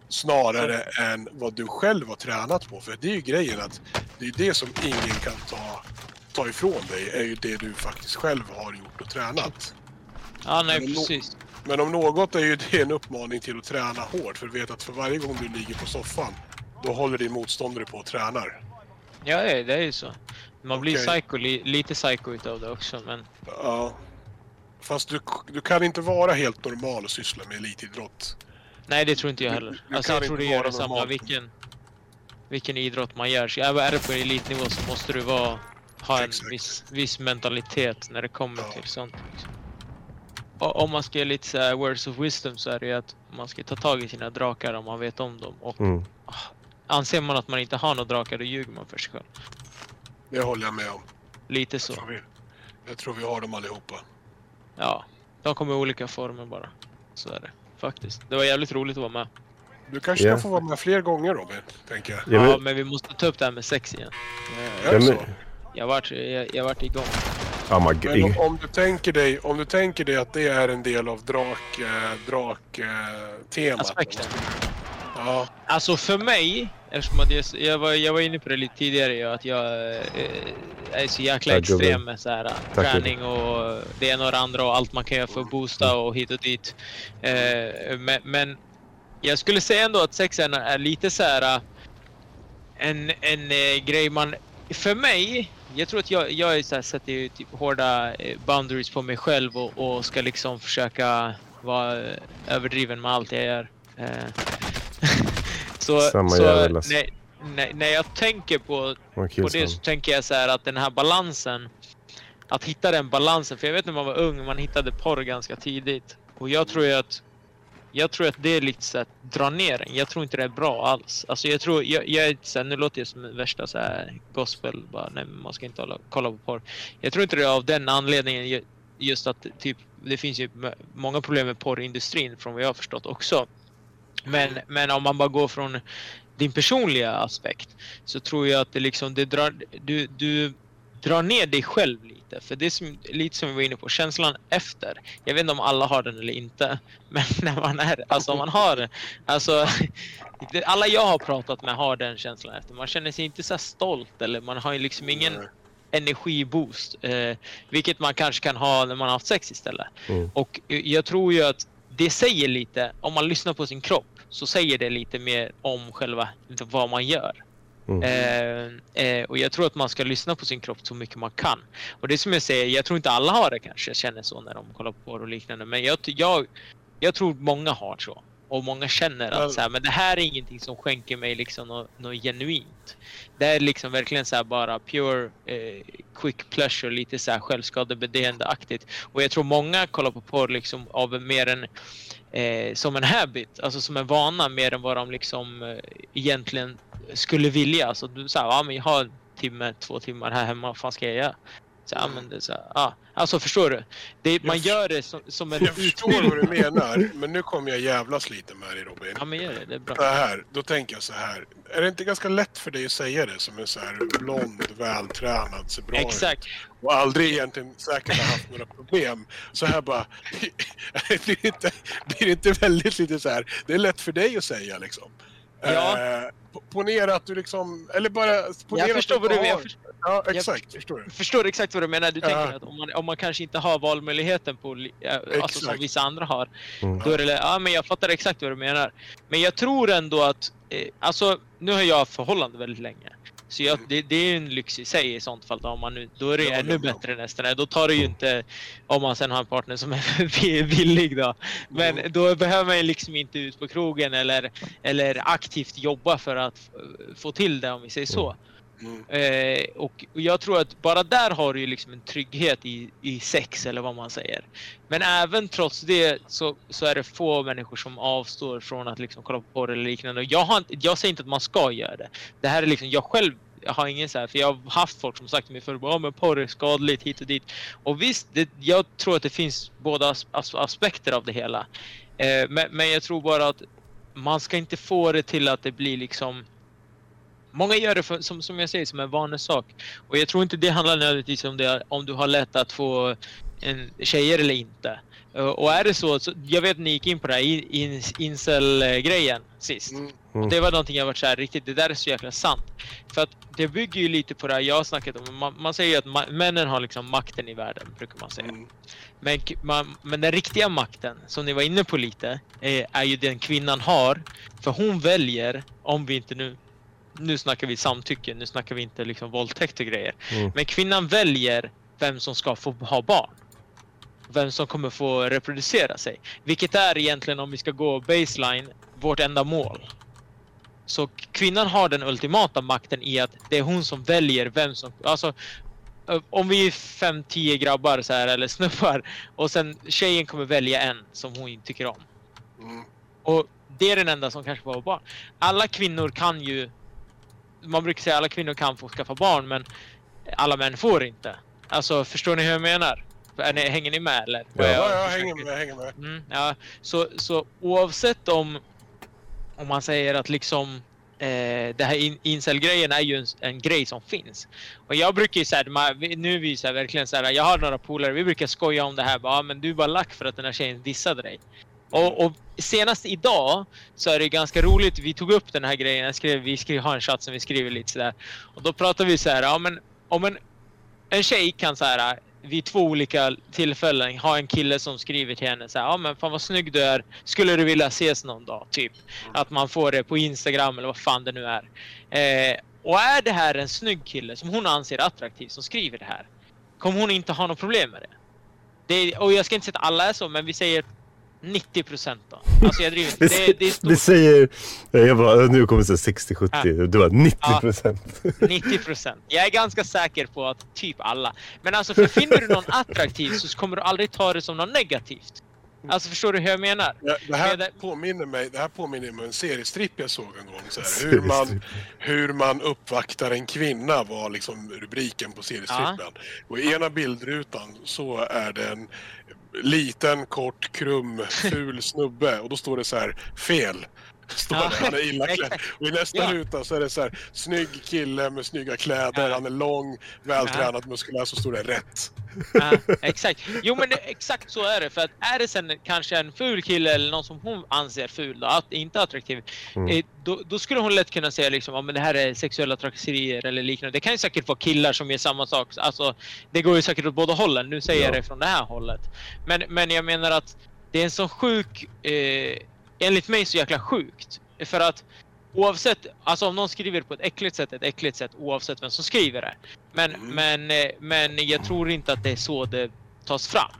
Snarare än vad du själv har tränat på. För det är ju grejen att det är det som ingen kan ta, ta ifrån dig, är ju det du faktiskt själv har gjort och tränat.
Ja, nej
Men
precis.
Men om något är ju det en uppmaning till att träna hårt. För du vet att för varje gång du ligger på soffan, då håller din motståndare på och tränar.
Ja, det är ju så. Man blir
Okej.
psycho, li, lite psycho utav det också, men
Ja. Fast du, du kan inte vara helt normal och syssla med elitidrott.
Nej, det tror inte jag
Du-
heller.
du
alltså,
kan
jag tror det gör
vara
detsamma
normal.
vilken, vilken idrott man gör. Så är det på elitnivå så måste du vara, ha en viss, viss mentalitet när det kommer
Ja.
till sånt. liksom. Och om man ska ge lite så här words of wisdom så är det ju att man ska ta tag i sina drakar om man vet om dem. Och
Mm.
Anser man att man inte har några drakar, då ljuger man för sig själv.
Det håller jag med om.
Lite så.
Jag tror vi, jag tror vi har dem allihopa.
Ja, de kommer i olika former bara. Så är det faktiskt. Det var jävligt roligt att vara med.
Du kanske
Ja.
ska få vara med fler gånger Robin, tänker jag.
Ja,
Ja,
men,
men vi måste ta upp det här med sex igen. Eh,
Är
ja,
det
men,
så?
Jag vart, jag, jag vart igång.
oh my
Men om, om, du tänker dig, om du tänker dig att det är en del av drak, eh, drak eh, temat.
Aspekten.
Ja,
Alltså för mig, eftersom att jag, jag, var, jag var inne på det lite tidigare, att jag eh, är så jäkla
Tack,
extrem med så här,
Tack,
träning och det ena och det andra och allt man kan göra för att boosta och hit och dit. Eh, men, men jag skulle säga ändå att sexen är lite så här eh, en, en eh, grej man... För mig, jag tror att jag, jag är så här, sätter ju typ hårda eh, boundaries på mig själv och, och ska liksom försöka vara eh, överdriven med allt jag gör. Eh, så
Samma
så
alltså.
när, när, när jag tänker på på det
så.
tänker jag så här att den här balansen, att hitta den balansen, för jag vet när man var ung, man hittade porr ganska tidigt. Och jag tror ju att jag tror att det är lite så att dra ner en. Jag tror inte det är bra alls. Alltså jag tror, jag, jag är så här, nu låter jag som värsta så här gospel, bara nej man ska inte hålla, kolla på porr. Jag tror inte det är av den anledningen ju- just att typ, det finns ju många problem med porrindustrin från vad jag har förstått också. Men, men om man bara går från din personliga aspekt så tror jag att det liksom, det drar, du, du drar ner dig själv lite. För det är som, lite som vi var inne på, känslan efter. Jag vet inte om alla har den eller inte. Men när man är, alltså om man har. Alltså, alla jag har pratat med har den känslan efter. Man känner sig inte så här stolt eller man har ju liksom ingen
Nej.
energiboost. Eh, vilket man kanske kan ha när man har haft sex istället.
Mm.
Och eh, jag tror ju att det säger lite, om man lyssnar på sin kropp, så säger det lite mer om själva vad man gör.
Mm.
Eh, eh, och jag tror att man ska lyssna på sin kropp så mycket man kan. Och det som jag säger, jag tror inte alla har det kanske, känner så när de kollar på porr och liknande. Men jag, jag, jag tror många har så. Och många känner att så här, men det här är ingenting som skänker mig liksom något, något genuint. Det är liksom verkligen så bara pure eh, quick pleasure, lite så här självskadebeteendeaktigt. Och jag tror många kollar på porr liksom av mer en eh, som en habit, alltså som en vana mer än vad de liksom eh, egentligen skulle vilja. Alltså du säger, ja men jag har en timme, två timmar här hemma, vad fan ska jag göra? Så, ja, men det så ja. Alltså förstår du? Det, man gör det som, som en
Jag förstår vad du menar, men nu kommer jag jävlas lite med dig Robin.
Ja men gör det, det är bra.
Så här, då tänker jag så här. Är det inte ganska lätt för dig att säga det som en så här blond, vältränad, ser bra ut
Exakt.
och aldrig egentligen säkert har haft några problem. Så här bara, blir det inte, blir det inte väldigt lite så här, det är lätt för dig att säga liksom.
Ja.
Po- ponera att du liksom, eller bara ponera
Jag förstår
att
vad du menar.
Ja,
jag
exakt. Förstår du?
Jag förstår exakt vad du menar. Du
Ja.
tänker att om man, om man kanske inte har valmöjligheten på, eh, alltså som vissa andra har.
Mm.
Då är det, ja men jag fattar exakt vad du menar. Men jag tror ändå att, eh, alltså nu har jag förhållande väldigt länge. Så jag, det, det är ju en lyx i sig i sånt fall. Då, om man nu, då är det
håller
ännu
om.
bättre nästan. Då tar det ju inte, om man sen har en partner som är villig då. Men
Mm.
då behöver man ju liksom inte ut på krogen eller, eller aktivt jobba för att få till det om vi säger så.
Mm.
Eh, och och jag tror att bara där har du ju liksom en trygghet i, i sex eller vad man säger. Men även trots det så, så är det få människor som avstår från att liksom kolla på porr eller liknande. Och jag, har inte, jag säger inte att man ska göra det. Det här är liksom, jag själv jag har ingen så här, för jag har haft folk som sagt till mig förr, ja men porr är skadligt hit och dit. Och visst, det, jag tror att det finns båda as, as, aspekter av det hela. Eh, men, men jag tror bara att man ska inte få det till att det blir liksom Många gör det för, som, som jag säger som en vanesak. Och jag tror inte det handlar nödvändigtvis om det, om du har lätt att få en tjejer eller inte. Uh, Och är det så, så jag vet att ni gick in på det här in, in, incel-grejen sist.
Mm.
Mm.
Och det var någonting jag varit så här riktigt, det där är så jäkla sant. För att det bygger ju lite på det här jag har snackat om. Man, man säger ju att ma- männen har liksom makten i världen, brukar man säga.
Mm.
Men, man, men den riktiga makten, som ni var inne på lite, är, är ju den kvinnan har. För hon väljer, om vi inte nu... Nu snackar vi samtycke, nu snackar vi inte liksom våldtäkt och grejer.
Mm.
Men kvinnan väljer vem som ska få ha barn. vem som kommer få reproducera sig. Vilket är egentligen, om vi ska gå baseline, vårt enda mål. Så kvinnan har den ultimata makten i att det är hon som väljer vem som... Alltså, om vi är fem, tio grabbar så här, eller snubbar och sen tjejen kommer välja en som hon tycker om.
Mm.
Och det är den enda som kanske får barn. Alla kvinnor kan ju... Man brukar säga att alla kvinnor kan få skaffa barn men alla män får inte. Alltså förstår ni hur jag menar? Är ni, hänger ni med eller?
Ja.
Jag
försöker-
hänger med, jag hänger med.
Mm, ja, så, så oavsett om, om man säger att liksom eh, det här in, incel-grejen är ju en, en grej som finns. Och jag brukar ju säga, nu är vi så här, verkligen så här, jag har några polare, vi brukar skoja om det här, bara, "Ja, men du är bara lack för att den här tjejen dissade dig. Och, och senast idag så är det ganska roligt, vi tog upp den här grejen, jag skrev, vi skrev, har en chatt som vi skriver lite sådär. Och då pratar vi så här, ja men om en, en tjej kan så här vid två olika tillfällen ha en kille som skriver till henne så här, ja men fan vad snygg du är, skulle du vilja ses någon dag? Typ. Att man får det på Instagram eller vad fan det nu är. Eh, och är det här en snygg kille som hon anser attraktiv som skriver det här, kommer hon inte ha något problem med det. det är, och jag ska inte säga att alla är så, men vi säger 90 procent då. Alltså jag driver inte. Det, det är stort.
Säger, jag bara, nu kommer det 60-70, du var 90 procent.
90 procent. Jag är ganska säker på att typ alla. Men alltså för finner du någon attraktiv så kommer du aldrig ta det som något negativt. Alltså förstår du hur jag menar?
Ja, det, här
Med-
påminner mig, det här påminner mig om en seriestripp jag såg en gång. Så här, hur, man, hur man uppvaktar en kvinna var liksom rubriken på seriestrippen. Och i ena bildrutan så är det en liten, kort, krum, ful snubbe och då står det så här fel. Står
Ja,
han är illa klädd. Och i nästa
Ja.
ruta så är det så här snygg kille med snygga kläder,
Ja.
han är lång, vältränad, muskulös så står det rätt.
Ja, exakt. Jo men det, exakt så är det. För att är det sen kanske en ful kille eller någon som hon anser ful, då, inte attraktiv.
Mm.
Eh, då, då skulle hon lätt kunna säga liksom, ja, men det här är sexuella trakasserier eller liknande. Det kan ju säkert vara killar som gör samma sak. Alltså, det går ju säkert åt båda hållen. Nu säger jag
Ja.
det från det här hållet. Men, men jag menar att det är en så sjuk, eh, enligt mig så jäkla sjukt. För att oavsett, alltså om någon skriver på ett äckligt sätt, ett äckligt sätt oavsett vem som skriver det. Men,
Mm.
men, eh, men jag tror inte att det är så det tas fram.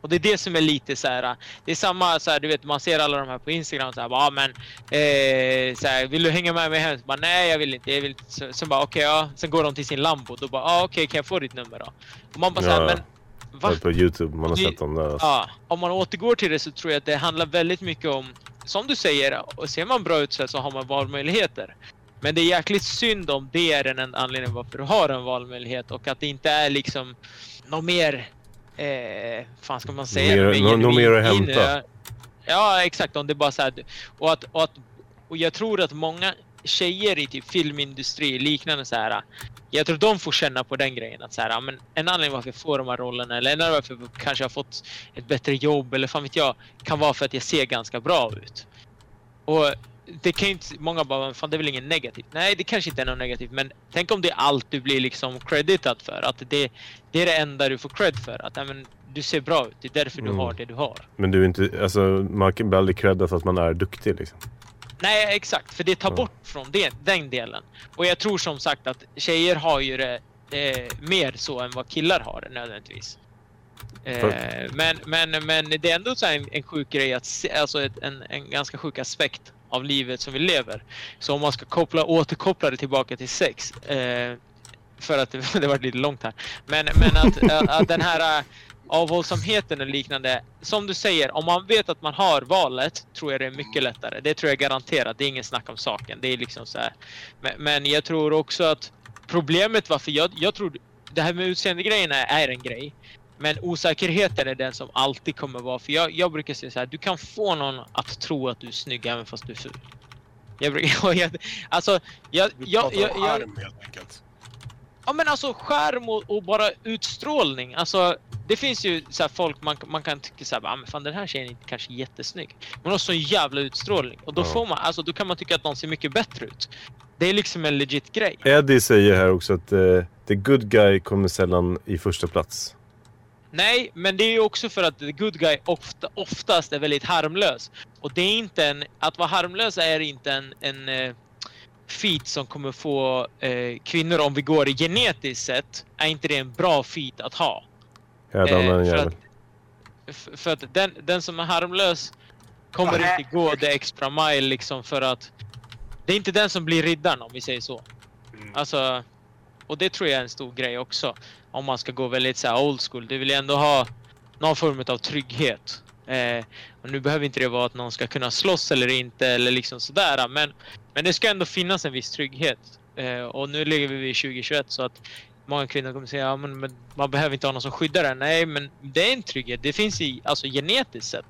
Och det är det som är lite så här. Det är samma så här, du vet man ser alla de här på Instagram så här, bara, "Ah, men eh, så här, vill du hänga med mig hem? Så bara, nej jag vill inte. Jag vill inte. Så, sen bara okej ja. Sen går de till sin Lambo. Då bara ah, okej kan jag få ditt nummer då? Och man bara så här,
Ja.
men va?
På Youtube, man har sett dem där. Alltså.
Ja, om man återgår till det så tror jag att det handlar väldigt mycket om, som du säger, och ser man bra ut så har man valmöjligheter. Men det är jäkligt synd om det är en anledning varför du har en valmöjlighet och att det inte är liksom något mer, eh, fan ska man säga?
Mer- nå- något mer att hämta.
Ja, exakt. Om det bara så här, och, att, och, att, och jag tror att många tjejer i typ filmindustri liknande så här. Jag tror de får känna på den grejen att så här, men en anledning varför jag får de här rollerna eller en anledning varför jag kanske har fått ett bättre jobb eller fan vet jag kan vara för att jag ser ganska bra ut. Och det kan ju inte, många bara, "Men fan det är väl inget negativt? Nej, det kanske inte är något negativt, men tänk om det är allt du blir liksom creditad för. Att det, det är det enda du får cred för. Att men, du ser bra ut, det är därför du
Mm.
har det du har.
Men du är inte, alltså man kan bli aldrig credda för att man är duktig liksom.
Nej, exakt. För det tar bort från det, den delen. Och jag tror som sagt att tjejer har ju det eh, mer så än vad killar har det nödvändigtvis. Eh, men, men, men det är ändå så här en, en sjuk grej, att se, alltså ett, en, en ganska sjuk aspekt av livet som vi lever. Så om man ska koppla, återkoppla det tillbaka till sex. Eh, för att det, det var lite långt här. Men, men att, att den här avhållsamheten och liknande. Som du säger, om man vet att man har valet tror jag det är mycket lättare. Det tror jag garanterat. Det är ingen snack om saken. Det är liksom så här. Men, men jag tror också att problemet varför jag, jag tror det här med utseendegrejerna är en grej. Men osäkerheten är den som alltid kommer vara. För jag, jag brukar säga så här, du kan få någon att tro att du är snygg även fast du är ful. Jag brukar, jag, alltså, jag, jag, jag, jag,
helt enkelt.
Ja men alltså skärm och, och bara utstrålning. Alltså det finns ju så här folk man, man kan tycka så här, ah, men fan den här tjejen är inte kanske jättesnygg. Men har så en jävla utstrålning. Och då
Ja.
får man, alltså då kan man tycka att någon ser mycket bättre ut. Det är liksom en legit grej.
Eddie säger här också att eh, the good guy kommer sällan i första plats.
Nej, men det är ju också för att the good guy ofta, oftast är väldigt harmlös. Och det är inte en, att vara harmlös är inte en, en eh, feat som kommer få eh, kvinnor, om vi går genetiskt sett, är inte det en bra feat att ha.
Jag är
Eh,
en
för
jävel.
att- F- För att den, den som är harmlös kommer inte gå det extra mile liksom för att... Det är inte den som blir riddaren om vi säger så.
Mm.
Alltså, och det tror jag är en stor grej också. Om man ska gå väldigt så här old school. Du vill ju ändå ha någon form av trygghet. Eh, och nu behöver inte det vara att någon ska kunna slåss eller inte eller liksom sådär. Men, men det ska ändå finnas en viss trygghet. Eh, och nu lever vi i 2021 så att många kvinnor kommer säga ja, men, men man behöver inte ha någon som skyddar en. Nej, men det är en trygghet. Det finns i, alltså genetiskt sett.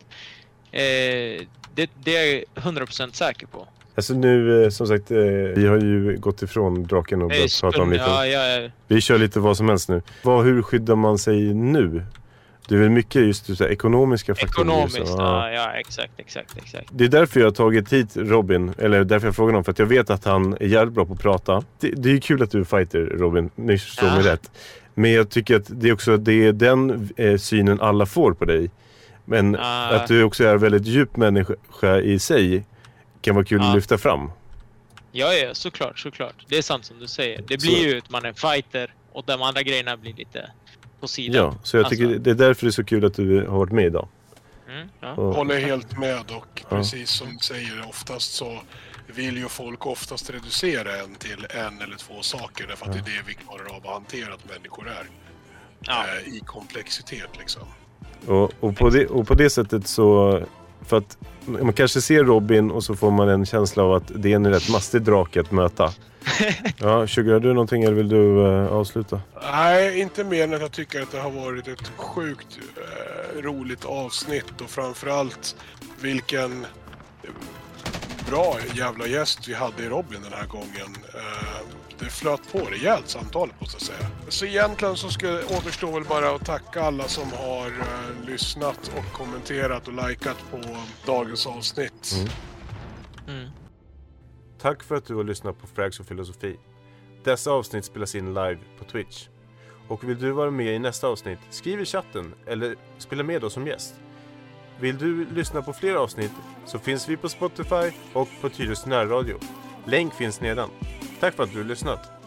Eh, det, det är jag 100% säker på.
Alltså nu eh, som sagt, eh, vi har ju gått ifrån draken och börjat prata om lite.
ja, ja,
Vi kör lite vad som helst nu. Vad, hur skyddar man sig nu? Det är väl mycket just så här, ekonomiska faktorer.
Ekonomiskt,
så,
ja, ja exakt, exakt, exakt.
Det är därför jag har tagit hit Robin, eller därför jag frågar honom, för att jag vet att han är jävligt bra på att prata. Det, det är ju kul att du är fighter Robin, ni förstår
Ja.
mig rätt. Men jag tycker att det är också det är den eh, synen alla får på dig. Men
Ah.
att du också är en väldigt djup människa i sig kan vara kul
Ja.
att lyfta fram.
Ja, ja, såklart, såklart. Det är sant som du säger. Det
Så-
blir ju att man är fighter och de andra grejerna blir lite på sidan.
Ja, så jag tycker
Alltså.
det är därför det är så kul att du har varit med idag.
Mm, ja.
Och,
Håller helt med och
Ja.
precis som du säger oftast så vill ju folk oftast reducera en till en eller två saker därför att det är det vi klarar av att hantera att människor är.
Ja.
Eh, I komplexitet liksom.
och, och, på det, och på det sättet så... För att man kanske ser Robin och så får man en känsla av att det är en rätt mastig drake att möta. Ja, Sugar, har du någonting eller vill du eh, avsluta?
Nej, inte mer än att jag tycker att det har varit ett sjukt eh, roligt avsnitt och framförallt vilken eh, bra jävla gäst vi hade i Robin den här gången. Eh, det flöt på rejält samtalet måste jag säga. Så egentligen så ska, återstår väl bara att tacka alla som har eh, lyssnat och kommenterat och likat på dagens avsnitt.
Mm.
Mm.
Tack för att du har lyssnat på Frags och filosofi. Dessa avsnitt spelas in live på Twitch. Och vill du vara med i nästa avsnitt, skriv i chatten eller spela med oss som gäst. Vill du lyssna på fler avsnitt så finns vi på Spotify och på Tyresö närradio. Länk finns nedan. Tack för att du har lyssnat.